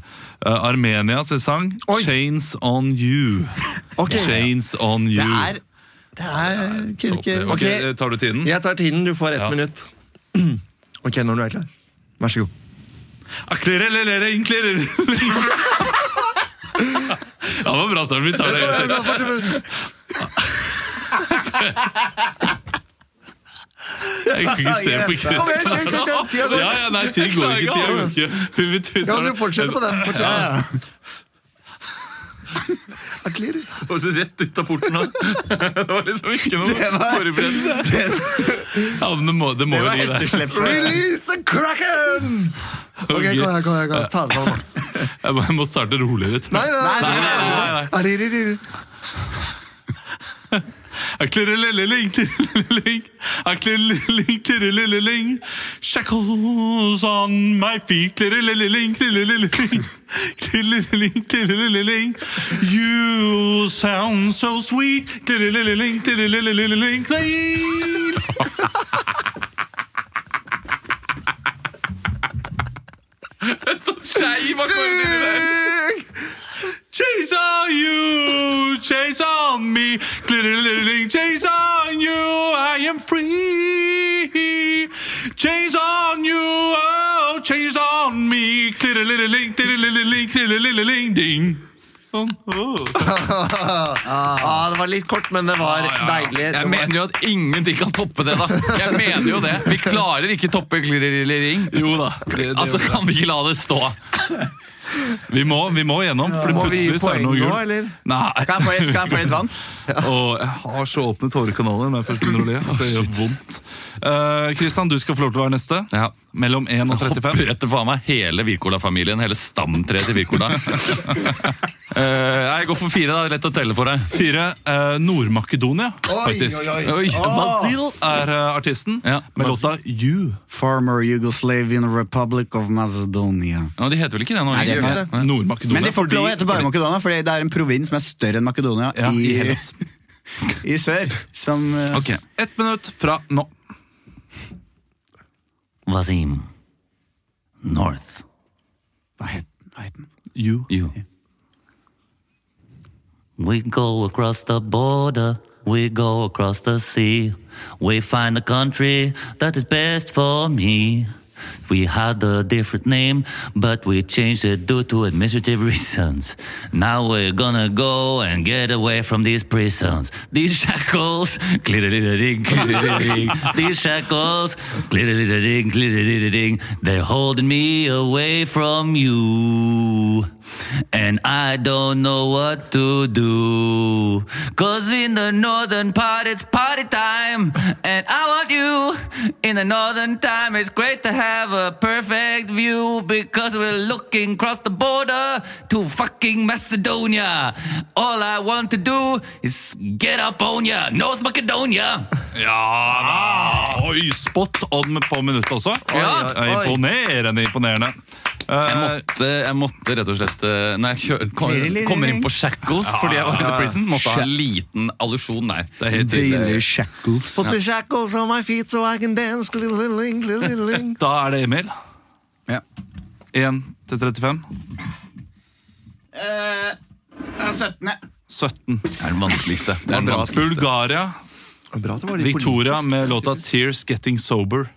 eh, Armenias sang Oi. 'Chains On You'. Okay. Chains On You. Det er Det er kunne ikke Ok, Ok. eh, Tar du tiden? Jeg tar tiden, du får ett Ja. minutt. Ok, når du er klar. Vær så god. Ja, det var bra start. Vi tar det. Jeg kan ikke se på Kom igjen, kjør, kjør, kjør, tida går. Ja, ja, nei, tid går ikke. Tid går ikke. Tar Ja, du fortsetter på den. Fortsetter. Ja. Jeg Det var så rett ut av porten nå. Det var liksom ikke noe forberedelse. Ja, men det må, det må Det var hesteslepp. Release the kraken! Ok, kom her, kom her. kom. Ta det. Jeg jeg må starte roligere. Nei, nei, nei. nei, nei, nei. Nei, Shackles on my feet. You sound so sweet. Kler. Sånn skeiv akkord inni der. Chase on you, chase on me, chase on you, I am free. Chase on you, oh, chase on me, ding. Oh, oh. Ah, det var litt kort, men det var deilig. Jeg mener jo at ingenting kan toppe det, da. Jeg mener jo det. Vi klarer ikke toppe klirrering. Jo da. Det, det, Altså, kan vi ikke la det stå? vi, må, vi må gjennom, for Må vi gi poeng nå, eller? Nei. Kan jeg få litt, kan jeg få litt vann? Og jeg har så åpne tårekanaler når jeg først begynner å le. at Det gjør vondt. Eh, Kristian, du skal få lov til å være neste. Ja. Mellom 1 og 35. Hopper etter faen meg hele Wirkola-familien. Hele stamtreet til Wirkola. uh, jeg går for fire, da. Lett å telle for deg. Fire. Uh, Nord-Makedonia, faktisk. oi, oi. Oi. Basil er eh, artisten Ja. med låta You. Former Yugoslavian Republic of Macedonia. Ja, de heter vel ikke det nå? Nei? Gjør ikke det. Nord-Makedonia. Men de får ikke lov å hete bare Makedonia, for det er en provins som er større enn Makedonia Ja, i i, i sør. Som uh... Ok, Ett minutt fra nå. Wasim. North. Hva het den? You. You. We go across the border, we go across the sea. We find a country that is best for me. We had a different name, but we changed it due to administrative reasons. Now we're gonna go and get away from these prisons. These shackles. These shackles. They're holding me away from you. And I don't know what to do. Cause in the northern part it's party time. And I want you. In the northern time it's great to have a perfect view. Because we're looking across the border to fucking Macedonia. All I want to do is get up on ya. North Macedonia. Ja da! Oi, spot on på minuttet også. Ja. oi. Imponerende imponerende. Eh, Jeg måtte, jeg måtte rett og slett eh, Når jeg kjør, kom, kommer inn på Shackles fordi jeg var i prison, måtte ha en liten allusjon der. det er helt tydelig. Shackles. Put the shackles on my feet so I can dance. Da er det Emil. Ja. 1 til 35. Eh, det er 17. 17. Det er den vanskeligste. Det er den vanskeligste. Bulgaria. Bra det var litt Victoria med låta 'Tears Getting Sober'.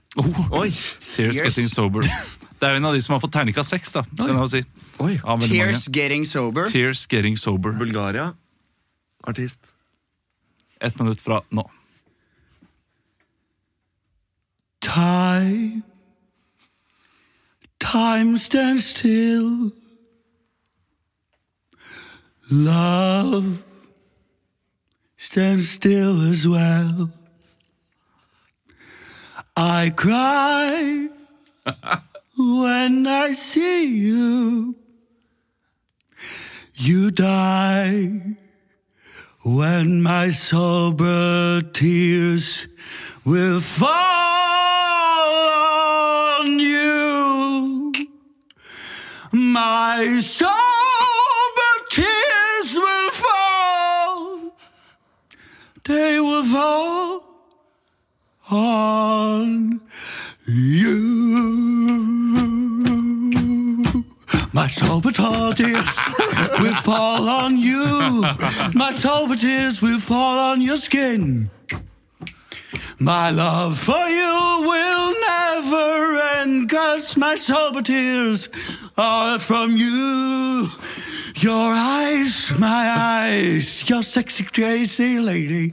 Oi, Tears Getting Sober. Det er jo en av de som har fått terningkast seks, da. Kan jeg jo si. oi. Av veldig mange. Getting Sober. Tears Getting Sober. Bulgaria. Artist. Ett minutt fra nå. Time Time stands still Love stands still as well I cry when I see you. You die when my sober tears will fall on you. My sober tears will fall. They will fall on you. My sober tears will fall on you. My sober tears will fall on your skin. My love for you will never end, cause my sober tears are from you. Your eyes, my eyes, your sexy crazy lady.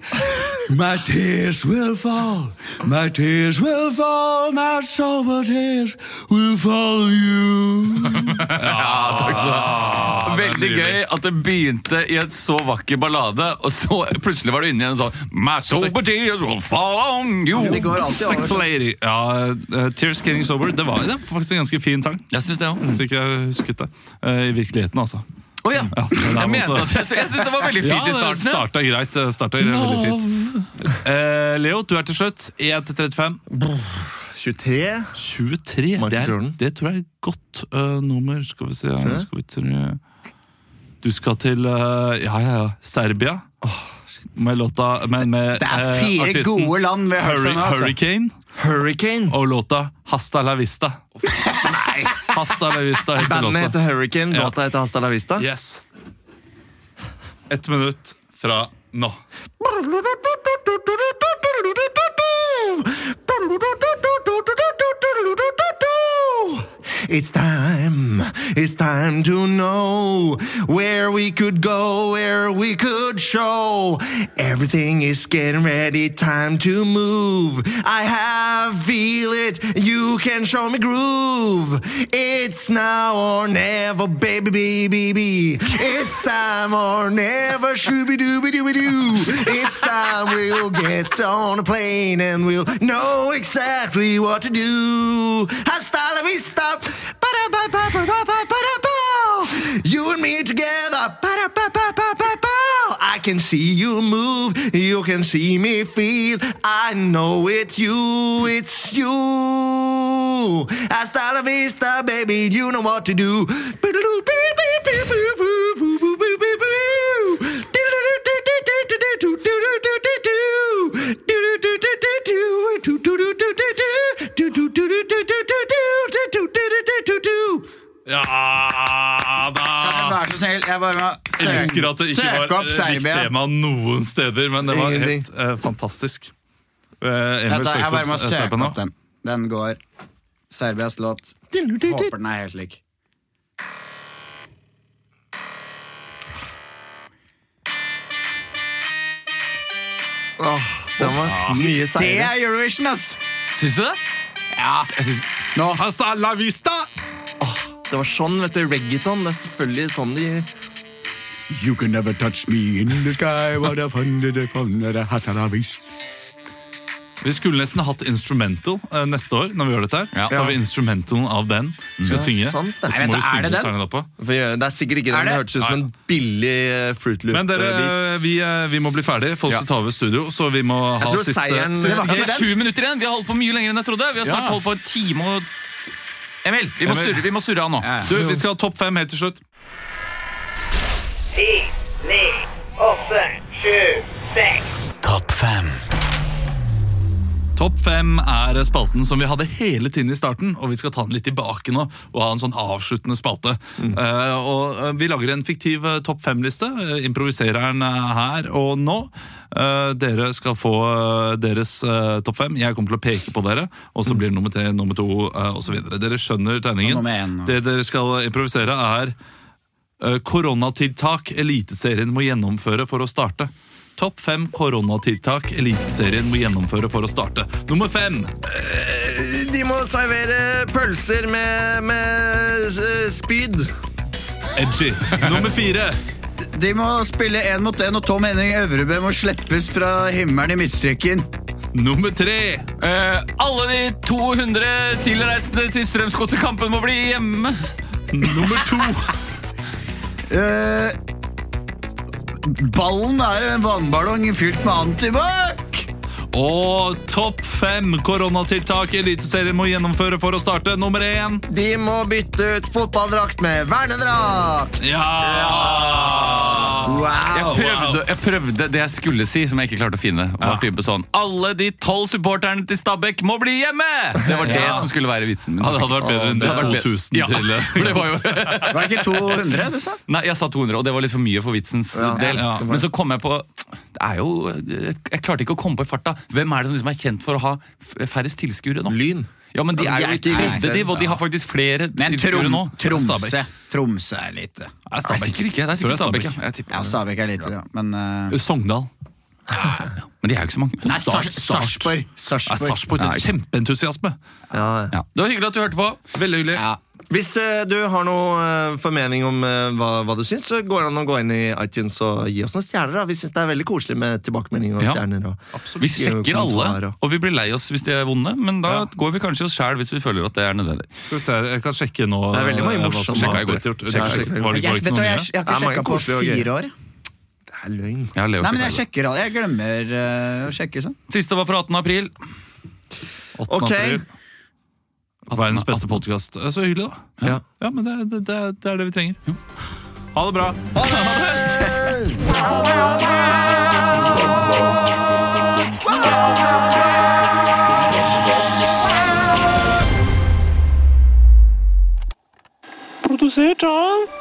My tears will fall, my tears will fall, my sober tears will fall on you. Veldig gøy at det begynte i en så vakker ballade, og så plutselig var du inne i en sånn My sober tears will fall on you. Det går alltid over. Sex Lady. Ja, eh, Tears Getting Sober. Det var, det faktisk en ganske fin sang. Jeg syns det òg. Ikke jeg husket det. Eh, I virkeligheten, altså. Oh, ja. Ja, men Jeg mente at jeg, jeg syns det var veldig Ja, fint i starten. ja. starta greit. det Starta veldig fint. Eh, Leo, du er til slutt. 1 til 35. 23. 23. Det, er, det tror jeg er et godt uh, nummer. Skal vi se skal vi. Du skal til uh, Ja, ja, ja. Serbia. med låta med, med, Det er eh, fire artisten gode land vi har hørt fra nå. Altså. Hurricane Hurricane. og låta Hasta la vista. Hasta la vista heter Bandet låta. heter Hurricane, Ja. låta heter Hasta la Vista. Yes. Ett minutt fra nå. It's time, it's time to know where we could go, where we could show. Everything is getting ready, time to move. I have feel it, you can show me groove. It's now or never, baby, baby, baby. It's time or never, shooby dooby dooby doo. It's time we'll get on a plane and we'll know exactly what to do. Hasta la vista. You and me together. I can see you move. You can see me feel. I know it's you. It's you. Hasta la vista, baby. You know what to do. Ja da! Vær så snill, jeg bare må Jeg elsker at det ikke søke var eh, likt tema noen steder, men det var helt uh, fantastisk. Uh, Emil Vent da, jeg bare må opp søke nå. opp den. Den går Serbias låt. Håper den er helt lik. Åh, den var mye Det er Eurovision, ass! Syns du det? Ja. Jeg Nå. Hasta la vista! Det var sånn, vet du, reggaeton. Det er selvfølgelig sånn de You can never touch me in the sky What a fun the fun the hasta. Vi skulle nesten hatt instrumental eh, neste år. når vi gjør dette her. Ja. Så har vi instrumentalen av den. Skal Ja, synge. sant det. Og så Nei, må vi er synge det den? sangen oppå. får gjøre. Det er sikkert ikke Er den. Det det? hørtes ut som en billig eh, Fruit Men dere, Loop-beat. vi, eh, vi må bli ferdig. Folk skal ta over studio, så vi må ha tror siste, seieren- siste Det var det er sju minutter igjen. Vi har holdt på mye lenger enn jeg trodde. Vi har snart Ja. holdt på en time og Emil, vi må surre, vi må surre av nå. Ja, ja. Du, Vi skal ha topp fem helt til slutt. Ti, ni, åtte, sju, seks. Topp fem. Topp fem er spalten som vi hadde hele tiden i starten, og vi skal ta den litt tilbake nå og ha en sånn avsluttende spalte. Eh, og eh, Vi lager en fiktiv eh, topp fem-liste. improviserer den her og nå. Uh, dere skal få deres uh, topp fem. Jeg kommer til å peke på dere, og så blir det nummer tre, nummer to uh, osv. Dere skjønner tegningen. En, Det dere skal improvisere, er koronatiltak Eliteserien må gjennomføre for å starte. Topp fem koronatiltak Eliteserien må gjennomføre for å starte. Nummer fem! De må servere pølser med, med eh, spyd. Edgy. Nummer fire! De må spille én mot én, og Tom Henning Øvrebø må slippes fra himmelen i midtstreken. Nummer tre. Eh, alle de 200 tilreisende til Strømsgodsekampen må bli hjemme. Nummer to. Eh, ballen er en vannballong fylt med antibac! Og topp fem koronatiltak Eliteserien må gjennomføre for å starte. Nummer én. De må bytte ut fotballdrakt med vernedrakt! Ja! Jeg prøvde, jeg prøvde det jeg skulle si, som jeg ikke klarte å finne. Var type sånn Alle de tolv supporterne til Stabæk må bli hjemme! Det var det som skulle være vitsen min. Ja, det hadde vært bedre enn de Det 2000 Ja, til eh, for det var jo Var det ikke 200 du sa? Nei, jeg sa 200, og det var litt for mye for vitsens Ja, del. ja. Men så kom jeg på Det er jo Jeg klarte ikke å komme på i farta. Hvem er det som liksom er kjent for å ha færrest tilskuere nå? Lyn. Ja, men de er jo i ikke tredje div, og de har faktisk flere tilskuere nå. Tromsø. Tromsø er lite. Det er Stabæk. sikkert ikke. Det er sikkert er Stabæk, ja. Stabæk. Ja. Stabæk er lite, ja. Men uh... Sogndal. Men de er jo ikke så mange. Nei, Start- Sarsborg Sarpsborg. Nei, Sarpsborg. Sarpsborg. er Kjempeentusiasme. Ja. Ja. Det var hyggelig at du hørte på. Veldig hyggelig. Ja. Hvis eh, du har noe eh, formening om eh, hva, hva du syns, så går det an å gå inn i iTunes og gi oss noen stjerner. Da. Vi syns det er veldig koselig med tilbakemeldinger og Ja. stjerner. Og, Vi sjekker alle, og vi blir lei oss hvis de er vonde, men da går vi kanskje oss sjæl hvis vi føler at det er nødvendig. Skal vi se, Jeg kan sjekke nå. Det er veldig mange morsomme- Jeg, hva, jeg, jeg har ikke sjekka på fire år. Det er løgn. Jeg, Nei, men jeg sjekker alle. Jeg glemmer å sjekke sånn. Siste var fra 18. april. 8. Ok. april. Verdens beste podkast. Så hyggelig, da. Ja. Ja, men det, det, det, det er det vi trenger. Ha det bra. Produsert av